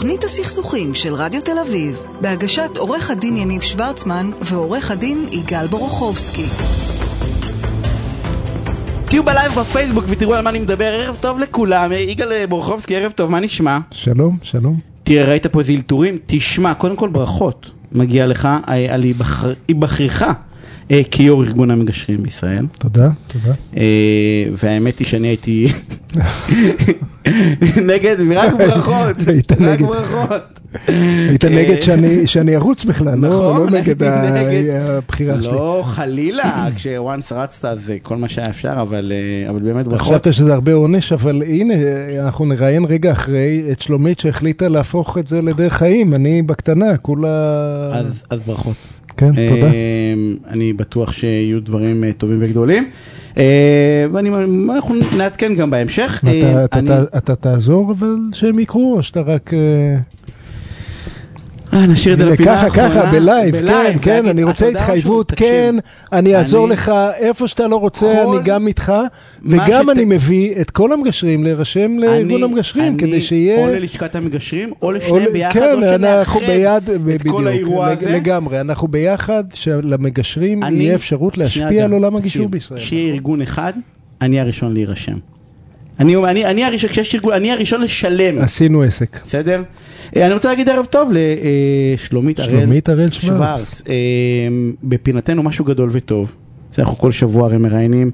תוכנית הסכסוכים של רדיו תל אביב, בהגשת עורך הדין יניב שוורצמן ועורך הדין יגאל בורוכובסקי. תהיו בלייב בפייסבוק ותראו על מה אני מדבר, ערב טוב לכולם, יגאל בורוכובסקי, ערב טוב, מה נשמע? שלום, שלום. תראה, ראית פה איזה אלתורים? תשמע, קודם כל ברכות מגיע לך אה, על היבחרך כיו"ר ארגון המגשרים בישראל. תודה, תודה. אה, והאמת היא שאני הייתי נגד, רק ברכות, רק. ברכות. היית נגד שאני- שאני ארוץ בכלל, לא נכון, לא נגד. הבחירה שלי. לא, חלילה, כשוואנס רצת זה כל מה שהיה אפשר, אבל אה, אבל באמת ברכות. חשבת שזה הרבה עונש, אבל הנה, אנחנו נראיין רגע אחרי את שלומית שהחליטה להפוך את זה לדרך חיים. אני בקטנה, כולה... אז אז ברכות. כן, תודה. אה, אני בטוח שיהיו דברים אה, טובים וגדולים. אה, ואני, אנחנו נעדכן גם בהמשך. אתה תעזור אבל שהם יקרו, או שאתה רק... אה, נשאיר את זה לפינה ככה, האחרונה. ככה, בלייב, כן, בלייב, כן, להגיד, אני רוצה? התחייבות, כן, אני אעזור לך איפה שאתה לא רוצה, אני גם איתך, וגם אני מביא את כל המגשרים להירשם לארגון המגשרים, כדי שיהיה... או ללשכת המגשרים, או לשניהם ביחד, כן, או אנחנו שנאחד את כל האירוע הזה. לגמרי, אנחנו ביחד, שלמגשרים יהיה אפשרות להשפיע על עולם הגישור בישראל. כשיהיה ארגון אחד, אני הראשון להירשם. אני אני- אני הראשון, כשיש ארגון, אני הראשון לשלם. עשינו עסק. בסדר? אה, אני רוצה להגיד ערב טוב לשלומית הראל שלומית הראל שוורץ. אה, בפינתנו משהו גדול וטוב. אנחנו כל שבוע הרי מראיינים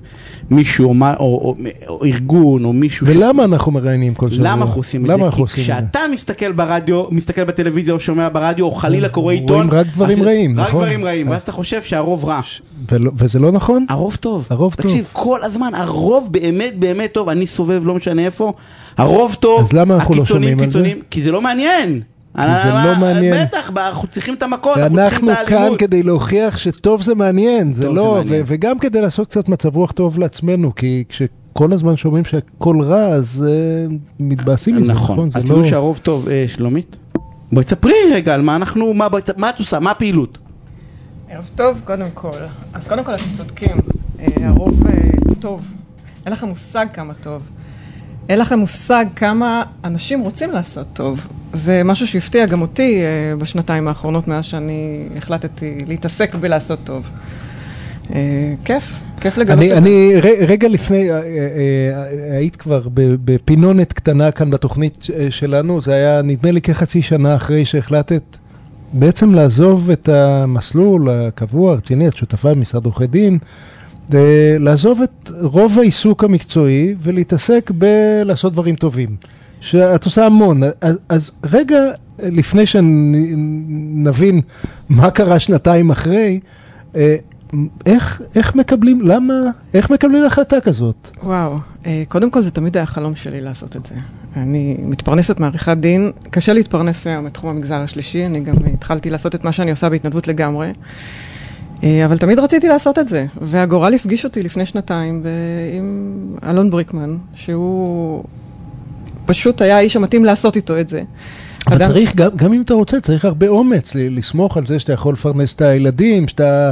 מישהו או, או, או, או ארגון או מישהו. ש- ולמה אנחנו מראיינים כל שבוע? למה אנחנו עושים את זה? אנחנו כי עושים? כשאתה מסתכל ברדיו, מסתכל בטלוויזיה או שומע ברדיו או חלילה קורא עיתון, רואים רק דברים רעים, רק נכון? דברים רעים, ואז אתה חושב שהרוב רע. ולא- וזה לא נכון? הרוב טוב. הרוב טוב. תקשיב, כל הזמן, הרוב באמת באמת טוב, אני סובב לא משנה איפה, הרוב טוב, אז למה אנחנו לא שומעים על זה? קיצונים, כי זה לא מעניין. כי זה לא מעניין. בטח, אנחנו צריכים את המכות, אנחנו צריכים ואנחנו את כאן האלימות. כדי להוכיח שטוב זה מעניין, זה לא, זה מעניין. ו- וגם כדי לעשות קצת מצב רוח טוב לעצמנו, כי כשכל הזמן שומעים שהכל רע, אז אה, מתבאסים מזה, נכון, אז זה תדעו לא- שהרוב טוב, אה, שלומית. בואי תספרי רגע על מה אנחנו, מה בואי תס- מה את עושה, מה הפעילות? ערב טוב, קודם כל. אז קודם כל אתם צודקים, אה, הרוב אה, טוב. אין לכם מושג כמה טוב. אין לכם מושג כמה אנשים רוצים לעשות טוב. זה משהו שהפתיע גם אותי אה, בשנתיים האחרונות מאז שאני החלטתי להתעסק בלעשות טוב. אה, כיף, כיף לגלות אני, את זה. אני רגע לפני, אה, היית כבר בפינונת קטנה כאן בתוכנית שלנו, זה היה נדמה לי כחצי שנה אחרי שהחלטת בעצם לעזוב את המסלול הקבוע, הרציני, את שותפה במשרד עורכי דין, לעזוב את רוב העיסוק המקצועי ולהתעסק בלעשות דברים טובים. שאת עושה המון, אז, אז רגע לפני שנבין מה קרה שנתיים אחרי, אה, איך, איך מקבלים, למה, איך מקבלים החלטה כזאת? וואו, אה, קודם כל זה תמיד היה חלום שלי לעשות את זה. אני מתפרנסת מעריכת דין, קשה להתפרנס היום מתחום המגזר השלישי, אני גם התחלתי לעשות את מה שאני עושה בהתנדבות לגמרי, אבל תמיד רציתי לעשות את זה, והגורל הפגיש אותי לפני שנתיים עם אלון בריקמן, שהוא פשוט היה האיש המתאים לעשות איתו את זה. אבל אדם- צריך, גם, גם אם אתה רוצה, צריך הרבה אומץ לסמוך על זה שאתה יכול לפרנס את הילדים, שאתה,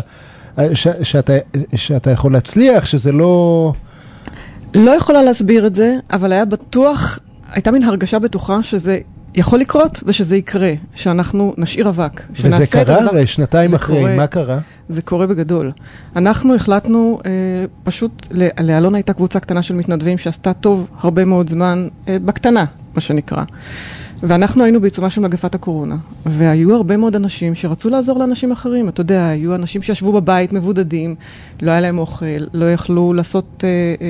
ש, שאתה, שאתה יכול להצליח, שזה לא... לא יכולה להסביר את זה, אבל היה בטוח, הייתה מין הרגשה בטוחה שזה יכול לקרות ושזה יקרה, שאנחנו נשאיר אבק. וזה קרה הרי שנתיים אחרי, קורה. מה קרה? זה קורה בגדול. אנחנו החלטנו, אה, פשוט, ל- לאלון הייתה קבוצה קטנה של מתנדבים שעשתה טוב הרבה מאוד זמן, אה, בקטנה, מה שנקרא. ואנחנו היינו בעיצומה של מגפת הקורונה, והיו הרבה מאוד אנשים שרצו לעזור לאנשים אחרים. אתה יודע, היו אנשים שישבו בבית מבודדים, לא היה להם אוכל, לא יכלו לעשות אה, אה,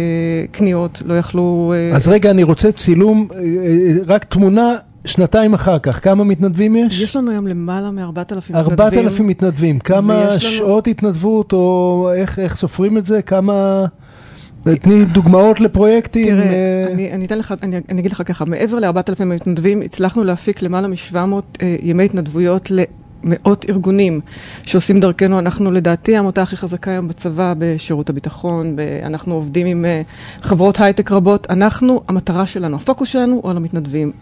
קניות, לא יכלו... אה, אז רגע, אני רוצה צילום, אה, אה, רק תמונה שנתיים אחר כך, כמה מתנדבים יש? יש לנו היום למעלה מ-4,000 מתנדבים. ארבעת אלפים מתנדבים, כמה לנו- שעות התנדבות, או איך, איך סופרים את זה, כמה... תני דוגמאות לפרויקטים. תראה, אה, אני, אני אתן לך, אני, אני אגיד לך ככה, מעבר ל-4,000 מתנדבים, הצלחנו להפיק למעלה מ-700 אה, ימי התנדבויות למאות ארגונים שעושים דרכנו. אנחנו לדעתי העמותה הכי חזקה היום בצבא, בשירות הביטחון, ב, אנחנו עובדים עם אה, חברות הייטק רבות. אנחנו, המטרה שלנו, הפוקוס שלנו הוא על המתנדבים.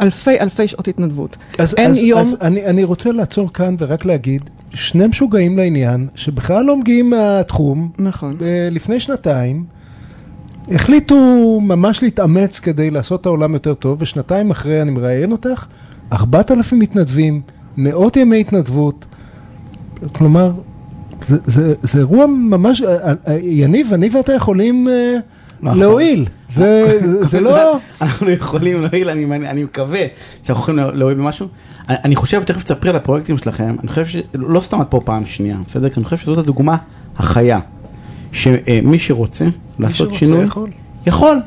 אלפי אלפי שעות התנדבות. אז, אין אז, יום... אז אני, אני רוצה לעצור כאן ורק להגיד, שני משוגעים לעניין, שבכלל לא מגיעים מהתחום, נכון. אה, לפני שנתיים, החליטו ממש להתאמץ כדי לעשות את העולם יותר טוב, ושנתיים אחרי אני מראיין אותך, ארבעת אלפים מתנדבים, מאות ימי התנדבות, כלומר, זה, זה, זה אירוע ממש, אה, אה, יניב, אני ואתה יכולים נכון. להועיל, זה, זה לא... אנחנו יכולים להועיל, אני, אני מקווה שאנחנו יכולים להועיל במשהו. אני, אני חושב, תכף תספרי על הפרויקטים שלכם, אני חושב שלא סתם את פה פעם שנייה, בסדר? כי אני חושב שזאת הדוגמה החיה, שמי שרוצה לעשות שרוצה שינוי, יכול. יכול.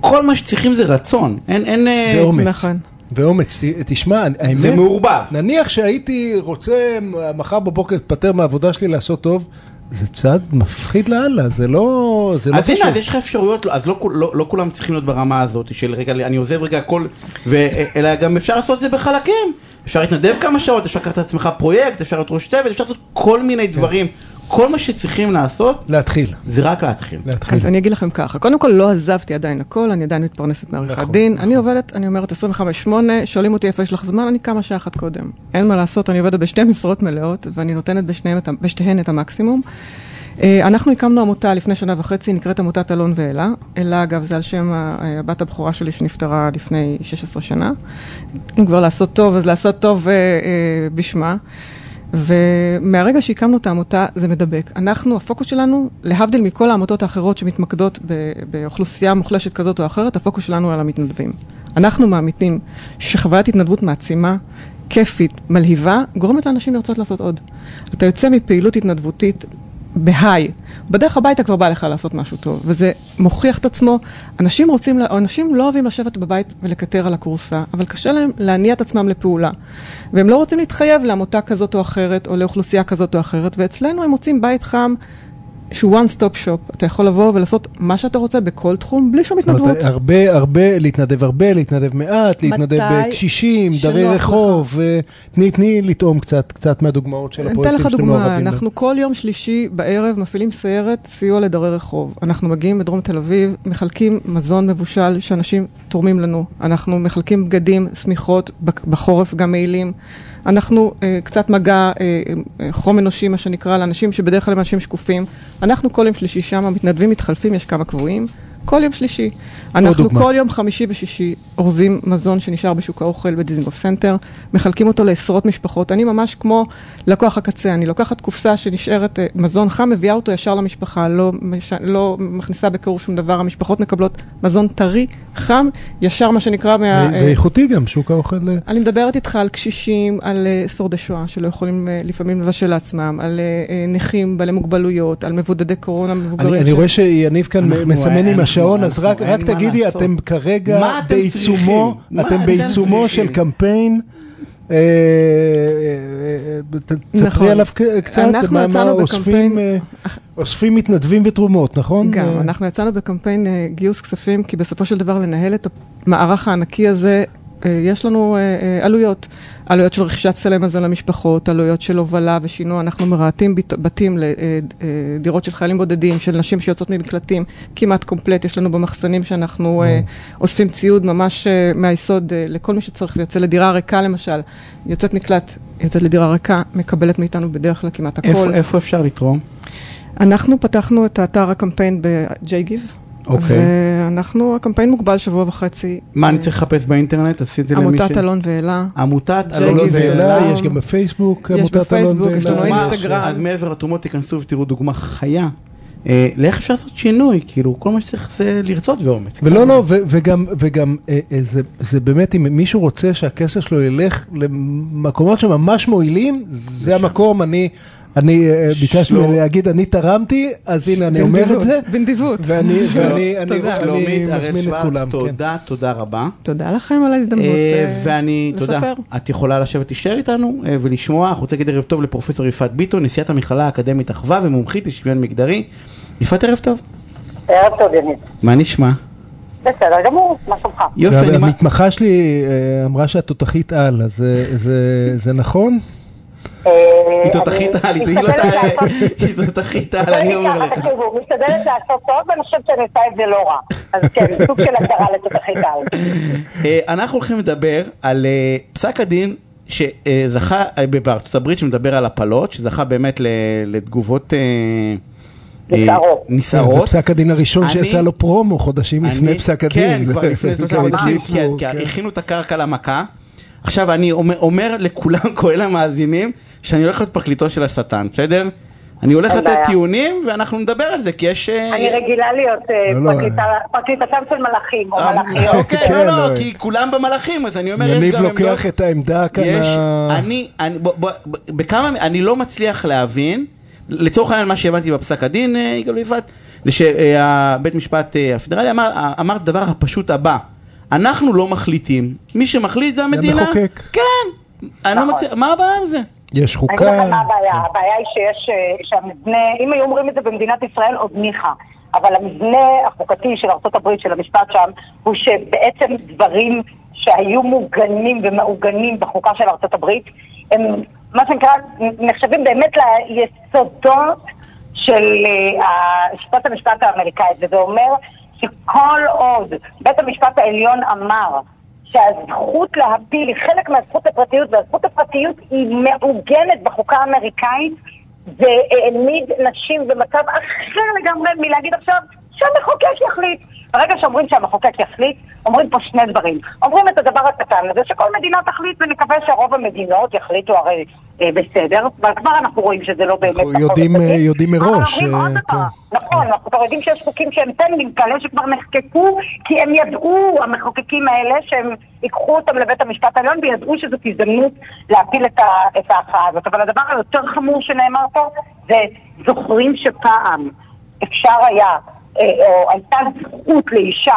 כל מה שצריכים זה רצון, אין, אין... אה, ואומץ. נכון. ואומץ, תשמע, האמת, זה מעורבב. נניח שהייתי רוצה מחר בבוקר להתפטר מהעבודה שלי לעשות טוב, זה צעד מפחיד לאללה, זה לא, זה לא אז. הנה, אז יש לך אפשרויות, אז לא, כול- לא, לא כולם צריכים להיות ברמה הזאת של רגע, אני עוזב רגע הכל, ו, אלא גם אפשר לעשות את זה בחלקים. אפשר להתנדב כמה שעות, אפשר לקחת לעצמך פרויקט, אפשר להיות ראש צוות, אפשר לעשות כל מיני דברים. כל מה שצריכים לעשות, להתחיל, זה רק להתחיל. להתחיל. אז אני אגיד לכם ככה, קודם כל לא עזבתי עדיין הכל, אני עדיין מתפרנסת מעריכת נכון, דין. אני עובדת, אני אומרת 25-8, שואלים אותי איפה יש לך זמן, אני קמה שעה אחת קודם. אין מה לעשות, אני עובדת בשתי משרות מלאות, ואני נותנת בשניהם את בשתיהן את המקסימום. אה, אנחנו הקמנו עמותה לפני שנה וחצי, נקראת עמותת אלון ואלה. אלה, אגב, זה על שם אה, הבת הבכורה שלי שנפטרה לפני 16 שנה. אם כבר לעשות טוב, אז לעשות טוב אה, אה, בשמה. ומהרגע שהקמנו את העמותה, זה מדבק. אנחנו, הפוקוס שלנו, להבדיל מכל העמותות האחרות שמתמקדות באוכלוסייה מוחלשת כזאת או אחרת, הפוקוס שלנו על המתנדבים. אנחנו מאמינים שחוויית התנדבות מעצימה, כיפית, מלהיבה, גורמת לאנשים לרצות לעשות עוד. אתה יוצא מפעילות התנדבותית בהיי, בדרך הביתה כבר בא לך לעשות משהו טוב, וזה מוכיח את עצמו. אנשים רוצים, או אנשים לא אוהבים לשבת בבית ולקטר על הכורסה, אבל קשה להם להניע את עצמם לפעולה. והם לא רוצים להתחייב לעמותה כזאת או אחרת, או לאוכלוסייה כזאת או אחרת, ואצלנו הם מוצאים בית חם. שהוא one stop shop, אתה יכול לבוא ולעשות מה שאתה רוצה בכל תחום, בלי שום התנדבות. הרבה, הרבה, להתנדב הרבה, להתנדב מעט, להתנדב בקשישים, דרי. רחוב, ו- תני, תני לטעום קצת, קצת מהדוגמאות של אני אתן הפרויקטים לך שאתם דוגמה, מעורבים. אנחנו כל יום שלישי בערב מפעילים סיירת סיוע לדרי רחוב. אנחנו מגיעים בדרום תל אביב, מחלקים מזון מבושל שאנשים תורמים לנו. אנחנו מחלקים בגדים, שמיכות, בחורף גם מעילים. אנחנו אה, קצת מגע, אה, אה, חום אנושי, מה שנקרא, לאנשים שבדרך כלל הם אנשים שקופים. אנחנו כל יום שלישי שם, המתנדבים מתחלפים, יש כמה קבועים. כל יום שלישי. אנחנו דוגמה. כל יום חמישי ושישי אורזים מזון שנשאר בשוק האוכל בדיזינגוף סנטר, מחלקים אותו לעשרות משפחות. אני ממש כמו לקוח הקצה, אני לוקחת קופסה שנשארת אה, מזון חם, מביאה אותו ישר למשפחה, לא, מש... לא מכניסה בקירור שום דבר, המשפחות מקבלות מזון טרי, חם, ישר מה שנקרא מה... אה, ואיכותי גם, שוק האוכל. אה, אני מדברת איתך על קשישים, על uh, שורדי שואה שלא יכולים לפעמים לבשל לעצמם, על נכים בעלי מוגבלויות, על מבודדי קורונה מבוגרים. אני, רואה שיניב כאן מסמן עם השעון, אז רק, תגידי. אתם כרגע בעיצומו, של? קמפיין. תספרי. עליו קצת, אנחנו מה- אוספים, מתנדבים ותרומות, נכון? גם, אה, אנחנו יצאנו בקמפיין אה, גיוס כספים, כי בסופו של דבר לנהל את המערך הענקי הזה, יש לנו אה, אה, עלויות. עלויות של רכישת סלי מזון למשפחות, עלויות של הובלה ושינוע. אנחנו מרהטים בת- בתים לדירות של חיילים בודדים, של נשים שיוצאות ממקלטים, כמעט קומפלט. יש לנו במחסנים שאנחנו אה, אוספים ציוד ממש אה, מהיסוד אה, לכל מי שצריך, ויוצא לדירה ריקה למשל. יוצאת מקלט, יוצאת לדירה ריקה, מקבלת מאיתנו בדרך כלל כמעט הכל. איפה, איפה אפשר לתרום? אנחנו פתחנו את האתר הקמפיין ב-JGive. אוקיי. ואנחנו, הקמפיין מוגבל שבוע וחצי. מה אני צריך לחפש באינטרנט? עשי את זה למי ש... עמותת אלון ואלה. עמותת אלון ואלה, ואלה. יש גם בפייסבוק, יש עמותת אלון בפייסבוק, יש לנו ואלה. אינסטגרם. אז מעבר לתרומות תיכנסו ותראו דוגמה חיה. אה, לאיך אפשר לעשות שינוי? כאילו, כל מה שצריך זה לרצות ואומץ. ולא. לא, ו- וגם, וגם אה, אה, זה, זה באמת, אם מישהו רוצה שהכסף שלו ילך למקומות שממש מועילים, זה המקום, אני, אני אה, ביקשתי שלום. ממני להגיד, אני תרמתי, אז הנה, אני אומר את זה, בנדיבות. ואני, מזמין את כולם. כן. תודה, תודה רבה. תודה לכם על ההזדמנות אה, אה, ואני, תודה, לספר. את יכולה לשבת להישאר איתנו אה, ולשמוע, אנחנו רוצים להגיד ערב טוב לפרופסור יפעת ביטון, נשיאת המכללה האקדמית אחווה ומומחית לשוויון מגדרי. יפעת ערב טוב. ערב טוב, יניב. מה נשמע? בסדר גמור, מה שלומך? יופי, אני... מה- והמתמחה שלי אה, אמרה שאת תותחית על, אז זה- זה- זה נכון? אה, היא תותחית אני על, היא לא תותחית על, אני אומר לך. תקשיבו, משתדלת לעשות טוב, ואני חושבת שאני עושה את זה לא רע. אז כן, סוג של הגדרה לתותחית על. אה, אנחנו הולכים לדבר על אה, פסק הדין שזכה בארצות הברית שמדבר על הפלות, שזכה באמת לתגובות נסערות. זה. פסק הדין הראשון שיצא לו פרומו חודשים לפני פסק כן, הדין. כבר לפני שלושה כן, חודשים, כי כן. הכינו את הקרקע למכה. עכשיו, אני אומר, אומר לכולם, כולל המאזינים, שאני הולך להיות פרקליטו של השטן, בסדר? אני הולך לתת. טיעונים, ואנחנו נדבר על זה, כי יש... אה, אני רגילה להיות אה, לא, לא, פרקליטה- פרקליטתם של מלאכים או אה, מלאכיות. אוקיי, כן, לא, לא. לא, כי כולם במלאכים, אז אני אומר, יש יניב גם לוקח עמדות- את העמדה כאן. יש, ה- אני, בכמה, אני לא מצליח להבין, לצורך העניין מה שהבנתי בפסק הדין, אה, יגאל ויפעת, זה שבית משפט אה, הפדרלי אמר, אמר את הדבר הפשוט הבא, אנחנו לא מחליטים, מי שמחליט זה המדינה. המחוקק. כן, אני לא נכון. מצליח, מה הבעיה עם זה? יש אני חוקה. אגיד לכם מה הבעיה, הבעיה היא שיש, אה, שהמבנה, אם היו אומרים את זה במדינת ישראל עוד ניחא, אבל המבנה החוקתי של ארה"ב, של המשפט שם, הוא שבעצם דברים שהיו מוגנים ומעוגנים בחוקה של ארה"ב, הם מה שנקרא, נחשבים באמת ליסודות של אה, שיטת המשפט האמריקאית, וזה אומר שכל עוד בית המשפט העליון אמר שהזכות להפיל היא חלק מהזכות לפרטיות, והזכות לפרטיות היא מעוגנת בחוקה האמריקאית, זה העמיד נשים במצב אחר לגמרי מלהגיד עכשיו שהמחוקק יחליט. ברגע שאומרים שהמחוקק יחליט, אומרים פה שני דברים. אומרים את הדבר הקטן הזה, שכל מדינה תחליט, ונקווה שרוב המדינות יחליטו הרי אה, בסדר, אבל כבר אנחנו רואים שזה לא באמת אנחנו נכון יודעים. אה, יודעים מראש, אבל אומרים אה, עוד דבר, כן. נכון, אנחנו כבר יודעים שיש חוקים שהם טנדים כאלה שכבר נחקקו, כי הם ידעו, המחוקקים האלה, שהם ייקחו אותם לבית המשפט העליון וידעו שזאת הזדמנות להפיל את, ההכרעה הזאת. אבל הדבר היותר חמור שנאמר פה, זה זוכרים שפעם אפשר היה, או הייתה זכות לאישה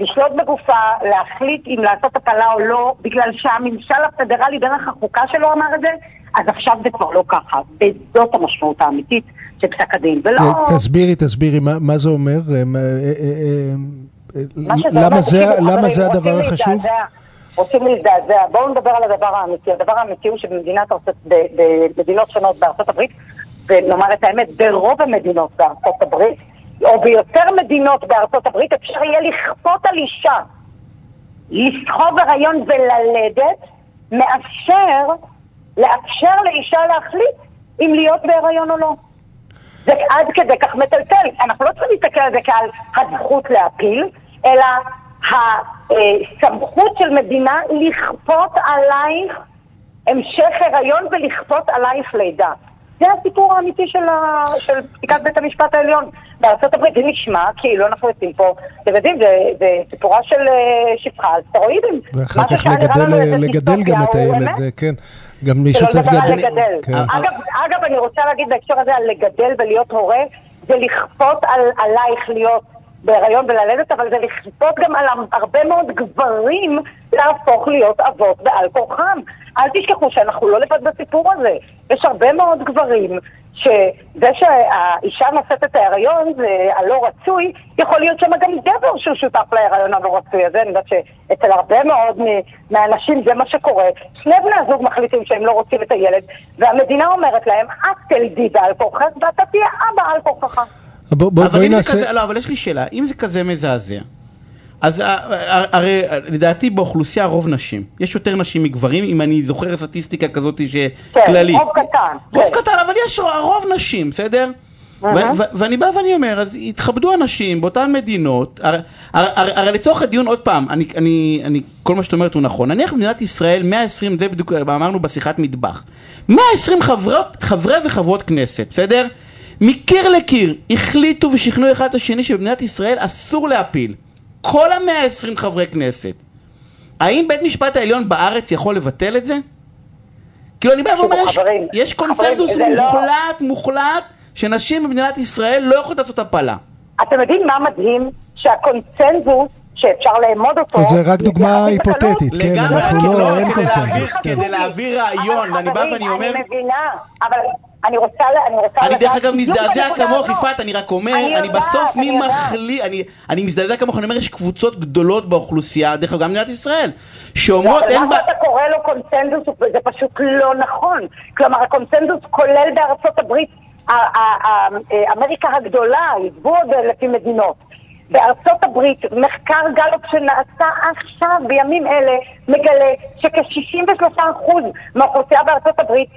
לשלוט בגופה, להחליט אם לעשות הפלה או לא, בגלל שהממשל הפדרלי דרך החוקה שלו אמר את זה, אז עכשיו זה כבר לא ככה. וזאת המשמעות האמיתית של פסק הדין. ולא... אה, תסבירי, תסבירי, מה- זה אומר? אה, אה, אה, אה, למה זה- הדבר החשוב? רוצים להזדעזע. בואו נדבר על הדבר האמיתי. הדבר האמיתי הוא שבמדינת ארצות, ב- במדינות שונות בארצות הברית, ונאמר את האמת, ברוב המדינות בארצות הברית, או ביותר מדינות בארצות הברית, אפשר יהיה לכפות על אישה לסחוב הריון וללדת, מאפשר לאפשר לאישה להחליט אם להיות בהיריון או לא. זה עד כדי כך מטלטל. אנחנו לא צריכים להסתכל על זה כעל הזכות להפיל, אלא הסמכות של מדינה לכפות עלייך המשך הריון ולכפות עלייך לידה. זה הסיפור האמיתי של, ה... של פסיקת בית המשפט העליון בארצות הברית. זה נשמע כאילו אנחנו יוצאים פה, אתם יודעים, זה, זה סיפורה של אה, שפחה על סטרואידים. ואחר כך לגדל, איזה לגדל גם את הילד. אה, כן. גם מישהו צריך. לגדל. כן. אגב, אגב, אני רוצה להגיד בהקשר הזה על לגדל ולהיות הורה, זה לכפות על, עלייך להיות בהיריון וללדת, אבל זה לכפות גם על הרבה מאוד גברים להפוך להיות אבות בעל כורחם. אל תשכחו שאנחנו לא לבד בסיפור הזה. יש הרבה מאוד גברים שזה שהאישה נושאת את ההיריון זה הלא רצוי, יכול להיות שם גם גבר שהוא שותף להיריון הלא רצוי הזה. אני יודעת שאצל הרבה מאוד מהאנשים זה מה שקורה. שני בני הזוג מחליטים שהם לא רוצים את הילד, והמדינה אומרת להם, את תלדי בעל כורחך ואתה תהיה אבא על כורחך. בוא- בוא- אבל אם זה נעשה... כזה, לא, אבל יש לי שאלה, אם זה כזה מזעזע, אז אה, אה, הרי אה, לדעתי באוכלוסייה רוב נשים, יש יותר נשים מגברים, אם אני זוכר סטטיסטיקה כזאת כן, שכללית. רוב קטן. רוב כן. קטן, אבל יש רוב נשים, בסדר? ואני בא ואני אומר, אז יתכבדו אנשים באותן מדינות, הרי לצורך הדיון, עוד פעם, אני, אני, אני, כל מה שאת אומרת הוא נכון, נניח במדינת ישראל 120, זה בדיוק אמרנו בשיחת מטבח, 120 חברות, חברי וחברות כנסת, בסדר? מקיר לקיר החליטו ושכנעו אחד את השני שבמדינת ישראל אסור להפיל. כל המאה עשרים חברי כנסת. האם בית משפט העליון בארץ יכול לבטל את זה? כאילו אני בא ואומר, יש, יש חברים, קונצנזוס לא- מוחלט, מוחלט, שנשים במדינת ישראל לא יכולות לעשות הפלה. אתם יודעים מה מדהים? שהקונצנזוס שאפשר לאמוד אותו... זה רק דוגמה. היפותטית, כן, אנחנו כאילו, לא, אין קונצנזוס. כן. כדי להעביר רעיון, אני בא ואני אומר, אני מבינה, אבל אני רוצה... אני רוצה אני דרך לדעת אגב מזדעזע כמוך. יפעת, אני רק אומר, אני בסוף מי. מחליט, אני- אני מזדעזע כמוך, אני אומר, יש קבוצות גדולות באוכלוסייה, דרך אגב גם במדינת ישראל, לא, שאומרות, אבל אין מה בה... שאתה קורא לו קונצנזוס זה פשוט לא נכון. כלומר, הקונצנזוס כולל בארצות הברית, ה- ה- ה- אמריקה הגדולה, עזבו עוד לפי מדינות. בארצות הברית, מחקר גלופ שנעשה עכשיו, בימים אלה, מגלה שכ-63% מהאוכלוסייה בארצות הברית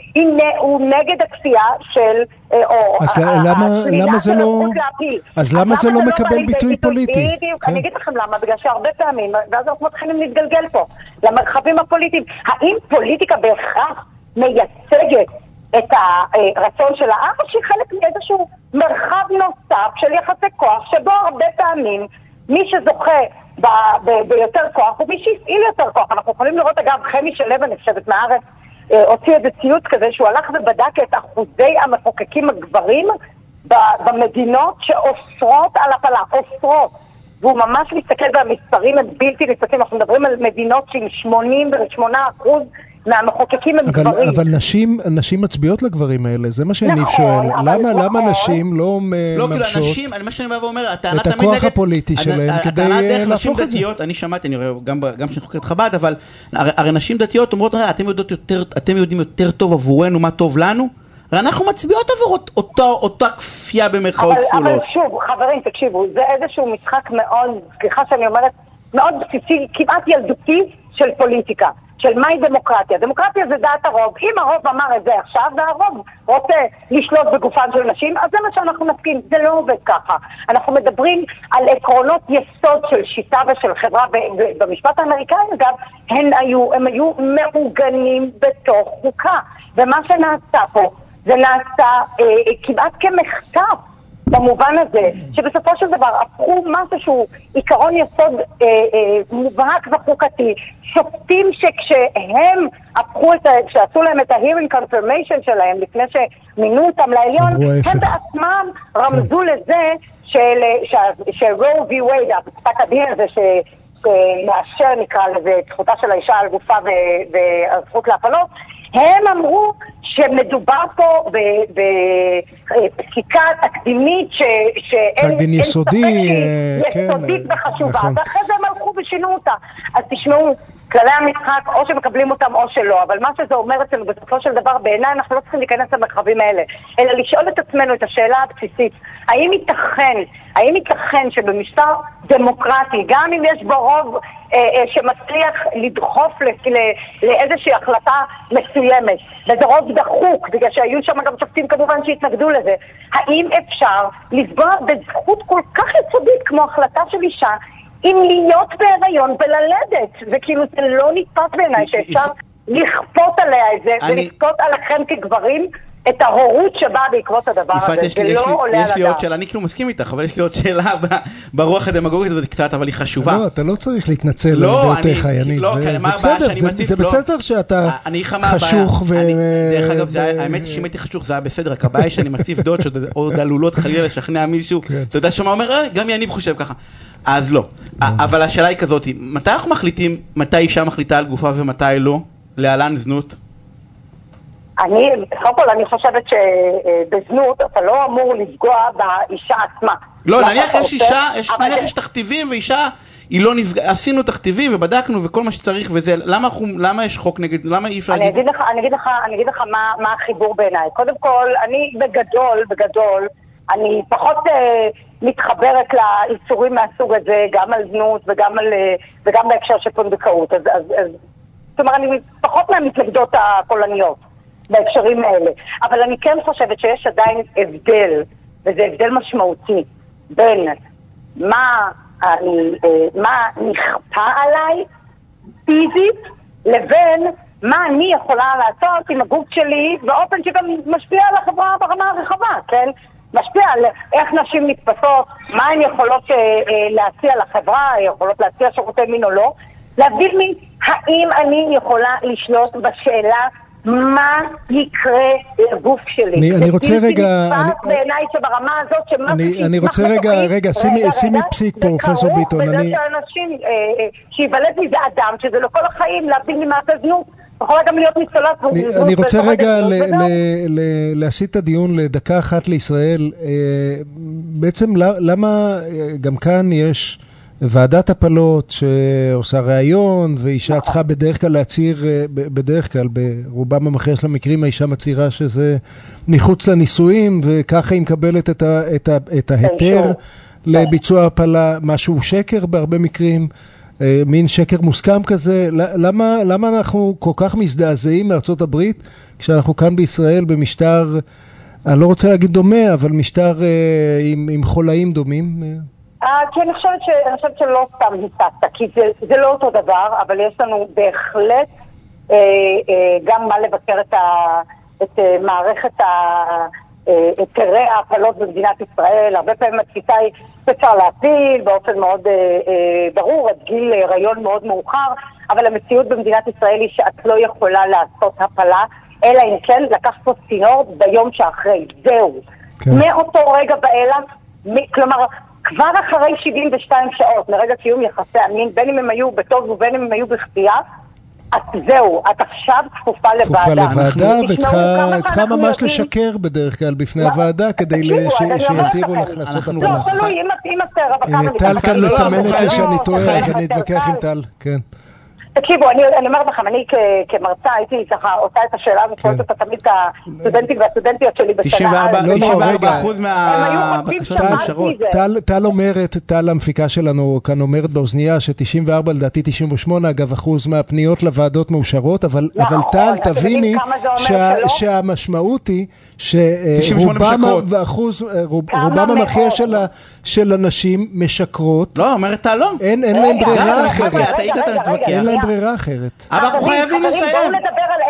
הוא נגד הכפייה של... אה, או אז למה- למה זה לא- להפיל. אז למה זה לא מקבל ביטוי פוליטי? בדיוק, כן. אני אגיד לכם למה, בגלל שהרבה פעמים, ואז אנחנו מתחילים להתגלגל פה, למרחבים הפוליטיים. האם פוליטיקה בהכרח מייצגת את הרצון של העם, או שהיא חלק מאיזשהו מרחב נוסף של יחסי כוח, שבו הרבה פעמים מי שזוכה ביותר כוח הוא מי שהפעיל יותר כוח. אנחנו יכולים לראות, אגב, חמי שלו, אני חושבת, מהארץ, אה, הוציא איזה ציוץ כזה שהוא הלך ובדק את אחוזי המחוקקים הגברים במדינות שאוסרות על הפלה, אוסרות. והוא ממש מסתכל והמספרים הם בלתי נתפסים, אנחנו מדברים על מדינות עם 88 אחוז מהמחוקקים הם אבל, גברים. אבל נשים, נשים מצביעות לגברים האלה, זה מה שאני נכון, שואל. למה, נכון. למה נשים לא מ- לא, כאילו, ממשות? אנשים, מה שאני בא ואומר, הטענה את הכוח נגד... הפוליטי הד- שלהם ה- כדי, הטענה אה, דרך נשים להפוך את זה. דתיות, אני שמעתי, אני רואה, גם גם כשאני חוקר את חב"ד, אבל הרי הרי נשים דתיות אומרות, "הרי אתם יודעות יותר, אתם יודעים יותר טוב עבורנו מה טוב לנו, הרי אנחנו מצביעות עבור אות- אותה- אותה כפייה במרכאות אבל, אבל כפולות. שוב, חברים, תקשיבו, זה איזשהו משחק מאוד, סליחה שאני אומרת, מאוד בסיסי, כמעט ילדותי של פוליטיקה. של מהי דמוקרטיה. דמוקרטיה זה דעת הרוב. אם הרוב אמר את זה עכשיו, והרוב רוצה לשלוט בגופן של נשים, אז זה מה שאנחנו נסכים. זה לא עובד ככה. אנחנו מדברים על עקרונות יסוד של שיטה ושל חברה, ב- ב- במשפט האמריקאי, אגב, הם היו, הם היו מעוגנים בתוך חוקה. ומה שנעשה פה, זה נעשה אה, כמעט כמחטף. במובן הזה, שבסופו של דבר הפכו משהו שהוא עיקרון יסוד אה, אה, מובהק וחוקתי. שופטים שכשהם הפכו את ה... כשעשו להם את ה-hearing confirmation שלהם לפני שמינו אותם לעליון. הם בעצמם רמזו לזה של, שרו וי וייד, פסק הדין הזה ש... שמאשר נקרא לזה את זכותה של האישה על גופה והזכות להפלות, הם אמרו שמדובר פה בפסיקה תקדימית ש- שאין יסודי, ספק שהיא אה, כן, יסודית אה, וחשובה, נכון. ואחרי זה הם הלכו ושינו אותה. אז תשמעו, כללי המשחק או שמקבלים אותם או שלא, אבל מה שזה אומר אצלנו בסופו של דבר, בעיניי אנחנו לא צריכים להיכנס למרחבים האלה, אלא לשאול את עצמנו את השאלה הבסיסית, האם ייתכן, האם ייתכן שבמשטר דמוקרטי, גם אם יש בו רוב אה, אה, שמצליח לדחוף לאיזושהי החלטה מסוימת, וזה רוב דחוק, בגלל שהיו שם גם שופטים כמובן שהתנגדו לזה, האם אפשר לפגוע בזכות כל כך יסודית כמו החלטה של אישה אם להיות בהיריון וללדת? זה כאילו, זה לא נתפס בעיניי שאפשר לכפות עליה את זה, אני- ולכפות עליכם כגברים את ההורות שבאה בעקבות הדבר הזה. יפעת, יש זה יש לא עולה יש על לי עוד הדעת. שאלה, אני כאילו מסכים איתך, אבל יש לי עוד שאלה ב- ברוח הדמגוגית הזאת קצת, אבל היא חשובה. לא, אתה לא צריך להתנצל לא, על דעותיך, אני- יניב. לא, כן, מה הבעיה בסדר, שאני מציף? זה לא. בסדר שאתה. חשוך ו... אני- דרך אגב, האמת היא שאם הייתי חשוך זה היה בסדר, רק הבעיה שאני מציף דעות שעוד עוד עלולות חלילה לשכנע מישהו, כן. אתה יודע שמה אומר, "אה, גם יניב חושב ככה. אז לא. א- אבל השאלה היא כזאת, מתי אנחנו מחליטים, מתי אישה מחליטה על גופה ומתי לא? להלן זנות? אני, קודם כל, אני חושבת שבזנות אתה לא אמור לפגוע באישה עצמה. לא, נניח יש אישה, יש- נניח זה- יש תכתיבים ואישה, היא לא נפגעה, עשינו תכתיבים ובדקנו וכל מה שצריך וזה, למה אנחנו- למה יש חוק נגד, למה אי אפשר אני להגיד? אגיד לך, אני אגיד לך, אני אגיד לך מה, מה החיבור בעיניי. קודם כל, אני בגדול, בגדול, אני פחות אה, מתחברת לאיסורים מהסוג הזה, גם על זנות וגם, על, אה, וגם בהקשר של פונדקאות. אז, אז, אז, זאת אומרת, אני פחות מהמתנגדות הקולניות בהקשרים האלה. אבל אני כן חושבת שיש עדיין הבדל, וזה הבדל משמעותי, בין מה, אני, אה, מה נכפה עליי פיזית לבין מה אני יכולה לעשות עם הגוף שלי באופן שגם משפיע על החברה ברמה הרחבה, כן? משפיע על איך נשים נתפסות, מה הן יכולות אה, אה, להציע לחברה, יכולות להציע שירותי מין או לא, להבדיל מהאם אני יכולה לשלוט בשאלה מה יקרה לגוף שלי. אני- אני רוצה זה בלתי רגע- נתפס אני- בעיניי שברמה הזאת שמשהו אני- אני רוצה רגע- רגע, שימי- שימי פסיק פה, זה פרופסור כרוך ביטון, בזה אני- שאנשים, אה, אה, שייוולד מזה אדם, שזה לכל החיים, להבדיל ממעשה זנות, יכולה גם להיות ניצולת. אני, רוצה רגע להסיט את הדיון לדקה אחת לישראל. אה, בעצם למה אה, גם כאן יש ועדת הפלות שעושה ראיון, ואישה צריכה בדרך כלל להצהיר, אה, בדרך כלל, ברובם המכריע של המקרים, האישה מצהירה שזה מחוץ לנישואים, וככה היא מקבלת את, ה, את, ה, את ההיתר. לביצוע הפלה, משהו שקר בהרבה מקרים, מין שקר מוסכם כזה. למה, למה אנחנו כל כך מזדעזעים מארצות הברית, כשאנחנו כאן בישראל במשטר, אני לא רוצה להגיד דומה, אבל משטר אה, עם, עם חולאים דומים? אה, אה, כי אני חושבת, ש... אני חושבת שלא סתם היססת, כי זה, זה לא אותו דבר, אבל יש לנו בהחלט אה, אה, גם מה לבקר את, ה... את אה, מערכת ה... אה, היתרי ההפלות במדינת ישראל. הרבה פעמים התפיסה היא שאפשר להפיל באופן מאוד אה, אה, ברור, עד גיל הריון מאוד מאוחר, אבל המציאות במדינת ישראל היא שאת לא יכולה לעשות הפלה, אלא אם כן לקחת פה צינור ביום שאחרי. זהו. כן. מאותו רגע ואילך, כלומר, כבר אחרי 72 שעות מרגע קיום יחסי המין, בין אם הם היו בטוב ובין אם הם היו בכפייה, את זהו, את עכשיו כפופה לוועדה. כפופה לוועדה, וצריכה ממש יודעים- לשקר בדרך כלל בפני לא, הוועדה, כדי שיתירו. לך לעשות הפלה. לא, תלוי, אם את- רווקה הנה, טל כאן לא, מסמנת לי לא, שאני טועה, אז אני אתווכח עם. טל, כן. תקשיבו, אני, אני אומרת לכם, אני כ, כמרצה הייתי ככה עושה את השאלה הזאת, שואלת אותה תמיד את הסטודנטים והסטודנטיות שלי בשנה 94 א'. לא, לא, 94 רגע. אחוז הם היו חושבים מהבקשות מאושרות. זה. טל, טל אומרת, טל המפיקה שלנו כאן אומרת באוזנייה ש-94 לדעתי 98 אגב אחוז מהפניות לוועדות מאושרות, אבל, אבל טל תביני? שהמשמעות היא 98 שרובם המכריע? של, הנשים משקרות, לא, אומרת טל לא. אין, אין להם ברירה אחרת. אין להם שנייה. ברירה אחרת. אבל אנחנו חייבים לסיים.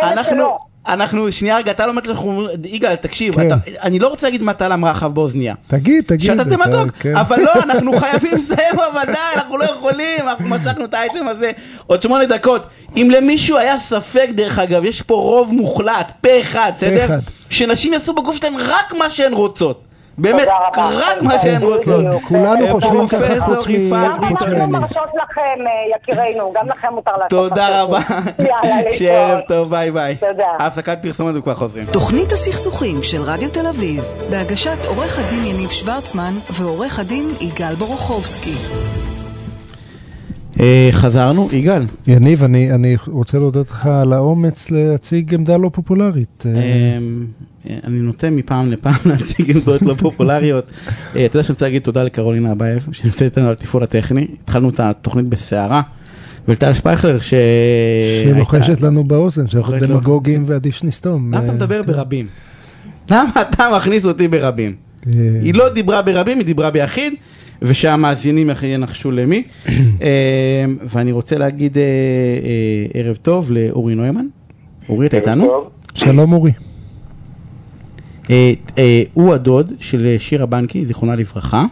אנחנו. אנחנו, שנייה רגע, אתה לא אומרת אנחנו, יגאל, תקשיב, כן. אתה, אני לא רוצה להגיד מה טל אמרה לך באוזנייה. תגיד, תגיד. שאתה אתה- דמגוג, כן. אבל לא, אנחנו חייבים לסיים, אבל די, אנחנו לא יכולים, אנחנו משכנו את האייטם הזה עוד שמונה דקות. אם למישהו היה ספק, דרך אגב, יש פה רוב מוחלט, פה אחד, בסדר? שנשים יעשו בגוף שלהם רק מה שהן רוצות. באמת, תודה רבה. רק מה שהן. רוצות. כולנו אה, חושבים ככה חוץ מ- גם. אנחנו. מרשות לכם, אה, יקירינו, גם לכם מותר לעשות תודה רבה. רוצים. יאללה, שיהיה ערב להתראות. טוב, ביי ביי. תודה. הפסקת פרסומת וכבר חוזרים. תוכנית הסכסוכים של רדיו תל אביב, בהגשת עורך הדין יניב שוורצמן ועורך הדין יגאל בורוכובסקי. אה, חזרנו, יגאל. יניב, אני, אני רוצה להודות לך על האומץ להציג עמדה לא פופולרית. אה, אמ, אני נוטה מפעם לפעם להציג עמדות לא פופולריות. אה, אתה יודע שאני רוצה להגיד תודה לקרולינה אבייב, שנמצאת איתנו על התפעול הטכני. התחלנו את התוכנית בסערה. ולטל שפייכלר ש... שלוחשת לנו באוזן, שאנחנו לוחשת. דמגוגים ועדיף שנסתום. למה אתה אה, מדבר כן. ברבים? למה אתה מכניס אותי ברבים? אה, היא לא דיברה ברבים, היא דיברה ביחיד, ושהמאזינים ינחשו למי. אה, ואני רוצה להגיד אה, אה, ערב טוב לאורי נוימן. אורי, אתה איתנו? שלום אורי. אה, אה, הוא הדוד של שירה בנקי, זיכרונה לברכה,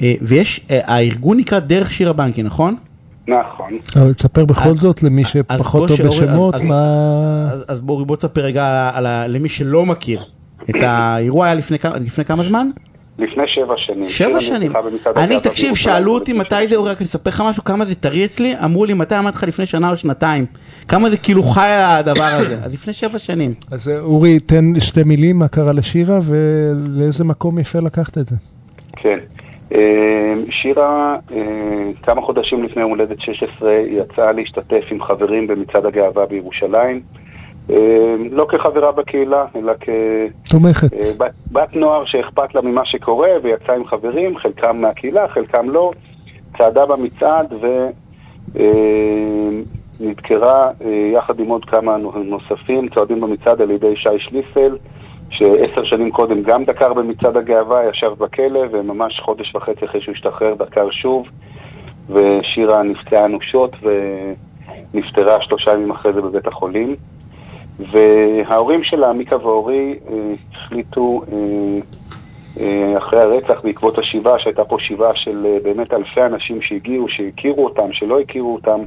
ויש, הארגון נקרא דרך שירה בנקי, נכון? נכון. אבל תספר בכל אז- זאת למי שפחות טוב בשמות, אז- מה... אז, אז בואו בוא תספר רגע על, על, למי שלא מכיר. את האירוע היה לפני, כמה- לפני כמה זמן? לפני שבע שנים. שבע שנים. אני, תקשיב, שאלו אותי מתי זה, אורי, רק אספר לך משהו, כמה זה טרי אצלי, אמרו לי מתי אמרתי לך לפני שנה או שנתיים. כמה זה כאילו חי הדבר הזה. אז לפני שבע שנים. אז אה, אורי, תן שתי מילים מה קרה לשירה ולאיזה מקום יפה לקחת את זה. כן. אה, שירה, אה, כמה חודשים לפני יום הולדת 16, יצאה להשתתף עם חברים במצעד הגאווה בירושלים. אה, לא כחברה בקהילה, אלא תומכת. כבת בת נוער שאכפת לה ממה שקורה, ויצאה עם חברים, חלקם מהקהילה, חלקם לא. צעדה במצעד ונדקרה יחד עם עוד כמה נוספים, צועדים במצעד על ידי שי שליסל, שעשר שנים קודם גם דקר במצעד הגאווה, ישב בכלא, וממש חודש וחצי אחרי שהוא השתחרר דקר שוב, ושירה נפצעה אנושות ונפטרה שלושה ימים אחרי זה בבית החולים. וההורים שלה, מיקה ואורי, אה, החליטו אה, אה, אחרי הרצח בעקבות השיבה, שהייתה פה שיבה של באמת אלפי אנשים שהגיעו, שהכירו אותם, שלא הכירו אותם,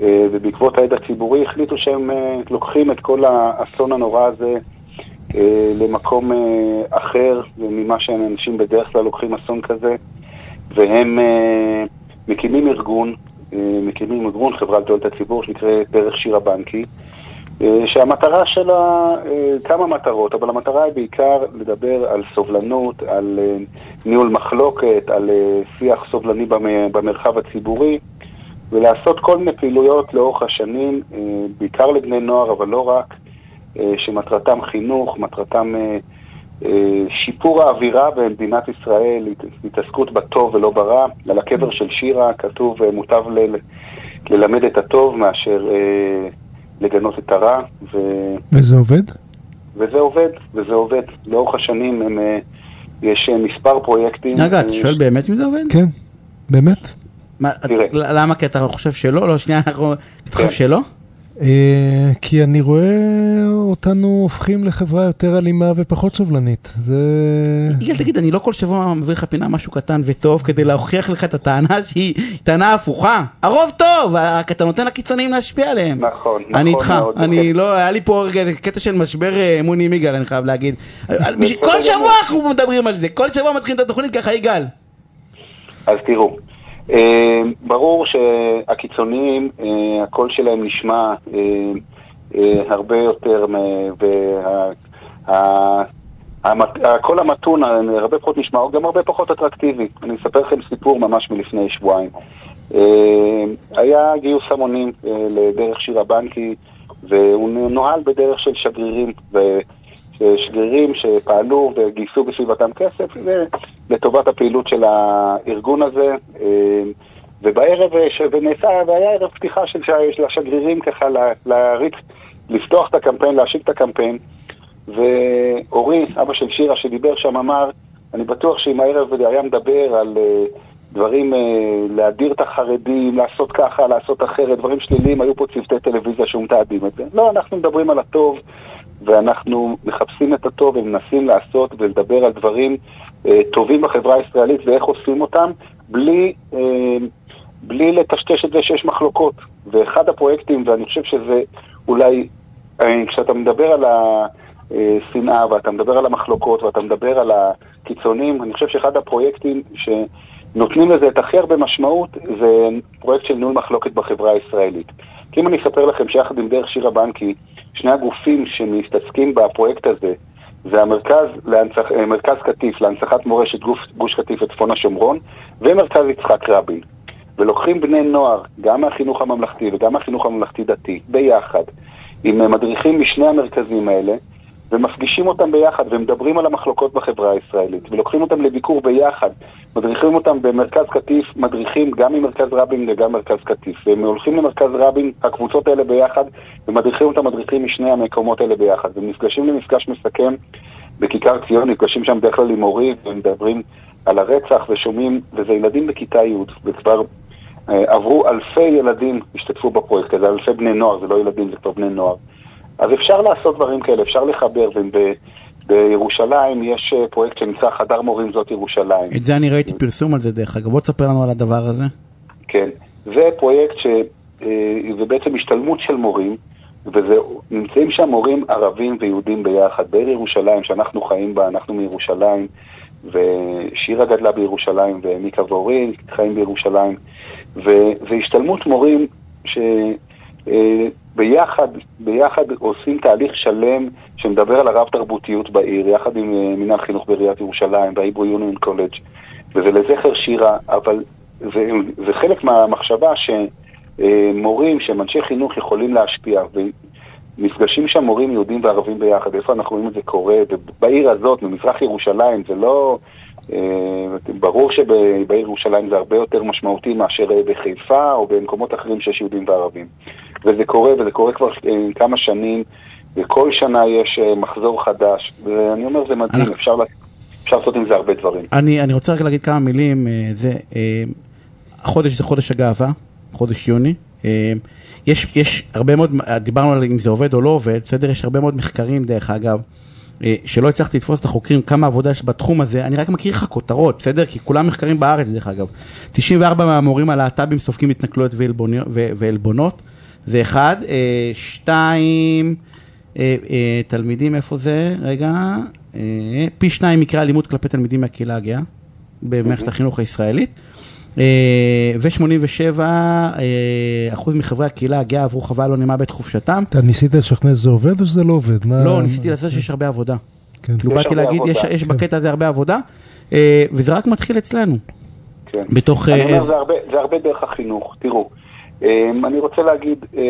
ובעקבות העד הציבורי החליטו שהם לוקחים את כל האסון הנורא הזה למקום אחר ממה שאנשים בדרך כלל לוקחים אסון כזה, והם מקימים ארגון, מקימים ארגון, חברה לתועלת הציבור, שנקראת דרך שירה בנקי, אה, שהמטרה שלה, אה, כמה מטרות, אבל המטרה היא בעיקר לדבר על סובלנות, על אה, ניהול מחלוקת, על אה, שיח סובלני במ- במרחב הציבורי, ולעשות כל מיני פעילויות לאורך השנים, אה, בעיקר לבני נוער, אבל לא רק, אה, שמטרתם חינוך, מטרתם אה, אה, שיפור האווירה במדינת ישראל, הת- התעסקות בטוב ולא ברע. על הקבר של שירה כתוב, אה, מוטב ל- ללמד את הטוב מאשר אה, לגנות את הרע, ו... וזה עובד? וזה עובד, וזה עובד. לאורך השנים הם, אה, יש אה, מספר פרויקטים. רגע, אתה אה, שואל באמת אם זה עובד? כן, באמת. מה, תראה. ל- למה? כי אתה חושב שלא? לא, שנייה, אנחנו... אתה חושב כן. שלא? אה, כי אני רואה אותנו הופכים לחברה יותר אלימה ופחות סובלנית. זה... יגאל, תגיד, אני לא כל שבוע מביא לך פינה משהו קטן וטוב כדי להוכיח לך את הטענה שהיא טענה הפוכה. הרוב טוב, רק אתה נותן לקיצוניים להשפיע עליהם. נכון, נכון אני איתך, אני. לא, היה לי פה קטע של משבר אמון עם יגאל, אני חייב להגיד. כל. שבוע אנחנו מדברים על זה, כל שבוע מתחילים את התוכנית ככה, יגאל. אז תראו, ברור שהקיצוניים, אה, הקול שלהם נשמע אה, אה, הרבה יותר, מ- וה- ה- המת- הקול המתון אה, הרבה פחות נשמע, הוא גם הרבה פחות אטרקטיבי. אני אספר לכם סיפור ממש מלפני שבועיים. אה, היה גיוס המונים אה, לדרך שירה בנקי, והוא נוהל בדרך של שגרירים. שגרירים שפעלו וגייסו בסביבתם כסף לטובת הפעילות של הארגון הזה אה, ובערב, ונעשה, והיה ערב פתיחה של, השגרירים ככה לה- להריץ, לפתוח את הקמפיין, להשיק את הקמפיין ואורי, אבא של שירה שדיבר שם אמר, אני בטוח שאם הערב היה מדבר על אה, דברים, אה, להדיר את החרדים, לעשות ככה, לעשות אחרת, דברים שליליים, היו פה צוותי טלוויזיה שהוא מתעדים את זה. לא, אנחנו מדברים על הטוב, ואנחנו מחפשים את הטוב ומנסים לעשות ולדבר על דברים אה, טובים בחברה הישראלית ואיך עושים אותם, בלי, אה, בלי לטשטש את זה שיש מחלוקות. ואחד הפרויקטים, ואני חושב שזה אולי, אה, כשאתה מדבר על השנאה ואתה מדבר על המחלוקות ואתה מדבר על הקיצונים, אני חושב שאחד הפרויקטים שנותנים לזה את הכי הרבה משמעות זה פרויקט של ניהול מחלוקת בחברה הישראלית. כי אם אני אספר לכם שיחד עם דרך שירה בנקי, שני הגופים שמתעסקים בפרויקט הזה זה המרכז להנצח, אה, מרכז קטיף להנצחת מורשת גוף, גוש קטיף וצפון השומרון ומרכז יצחק רבין. ולוקחים בני נוער, גם מהחינוך הממלכתי וגם מהחינוך הממלכתי-דתי, ביחד, עם אה, מדריכים משני המרכזים האלה, ומפגישים אותם ביחד ומדברים על המחלוקות בחברה הישראלית, ולוקחים אותם לביקור ביחד, מדריכים אותם במרכז קטיף, מדריכים גם ממרכז רבין וגם מרכז קטיף, והם הולכים למרכז רבין, הקבוצות האלה ביחד, ומדריכים אותם מדריכים משני המקומות האלה ביחד, ונפגשים למפגש מסכם בכיכר ציון, נפגשים שם בדרך כלל עם מורי, ומדברים על הרצח ושומעים, וזה ילדים בכיתה י', וכבר אה, עברו אלפי ילדים, השתתפו בפרויקט הזה, אלפי בני נוער, זה לא ילדים, זה כבר בני נוער. אז אפשר לעשות דברים כאלה, אפשר לחבר, ובירושלים יש אה, פרויקט שנקרא חדר מורים זאת ירושלים. את זה אני ראיתי פרסום על זה דרך אגב, בוא תספר לנו על הדבר הזה. כן, זה פרויקט ש... אה, זה בעצם השתלמות של מורים, ונמצאים שם מורים ערבים ויהודים ביחד, בעיר ירושלים שאנחנו חיים בה, אנחנו מירושלים, ושירה גדלה בירושלים, ומיקה ואורי חיים בירושלים, וזה השתלמות מורים שביחד ביחד עושים תהליך שלם שמדבר על הרב תרבותיות בעיר, יחד עם אה, מינהל חינוך בעיריית ירושלים והיברו יוניון קולג', וזה לזכר שירה, אבל זה, זה חלק מהמחשבה שמורים שהם אנשי חינוך יכולים להשפיע, ונפגשים שם מורים יהודים וערבים ביחד, איפה אנחנו רואים את זה קורה, בעיר הזאת, במזרח ירושלים, זה לא... ברור שבעיר ירושלים זה הרבה יותר משמעותי מאשר אה, בחיפה או במקומות אחרים שיש יהודים וערבים. וזה קורה, וזה קורה כבר אה, כמה שנים, וכל שנה יש אה, מחזור חדש, ואני אומר זה מדהים, אנחנו- אפשר, לה- אפשר לעשות עם זה הרבה דברים. אני, אני רוצה רק להגיד כמה מילים, זה, החודש זה חודש הגאווה, חודש יוני. יש, יש הרבה מאוד, דיברנו על אם זה עובד או לא עובד, בסדר? יש הרבה מאוד מחקרים דרך אגב, שלא הצלחתי לתפוס את החוקרים כמה עבודה יש בתחום הזה, אני רק מכיר לך כותרות, בסדר? כי כולם מחקרים בארץ דרך אגב. 94 מהמורים הלהט"בים סופגים התנכלויות ועלבונות, זה אחד. אה, שתיים, אה, אה, תלמידים, איפה זה? רגע. אה, פי שניים מקרי אלימות כלפי תלמידים מהקהילה הגאה במערכת החינוך הישראלית. ו-87 אחוז מחברי הקהילה הגאה עברו חוויה לא נעימה בעת חופשתם. אתה ניסית לשכנע שזה עובד או שזה לא עובד? לא, ניסיתי לעשות שיש הרבה עבודה. כן. כאילו יש באתי להגיד, יש- כן. בקטע הזה הרבה עבודה, אה, וזה רק מתחיל אצלנו. כן. בתוך... אני אה, אומר, אה, זה הרבה, דרך החינוך. תראו, אני רוצה להגיד, אה,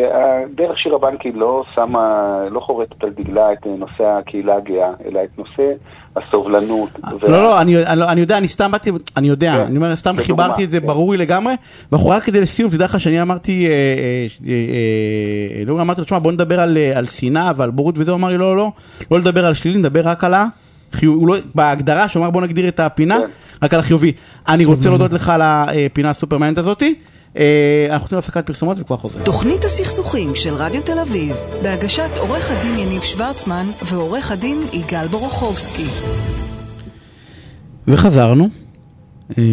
דרך שירה בנקי לא שמה, לא חורטת על דגלה את אה, נושא הקהילה הגאה, אלא את נושא הסובלנות. וה- לא, לא, אני, יודע, אני סתם באתי, אני יודע, כן, אני אומר, סתם חיברתי את זה, כן. ברור לי לגמרי, ואנחנו רק כדי לסיום, תדע לך שאני אמרתי, אה, אה, אה, אה, לא אמרתי לו, תשמע, בוא נדבר על, אה, שנאה ועל בורות וזה, הוא אמר לי, לא, לא, לא, לא לדבר על שלילי, נדבר רק על החיובי, הוא לא, בהגדרה, שהוא אמר, בוא נגדיר את הפינה, כן. רק על החיובי. אני רוצה להודות לך על הפינה הסופר מעניינת הזאתי, אה, אנחנו רוצים להפסקת פרסומות וכבר חוזרים. תוכנית הסכסוכים של רדיו תל אביב, בהגשת עורך הדין יניב שוורצמן ועורך הדין יגאל בורוכובסקי. וחזרנו, אה,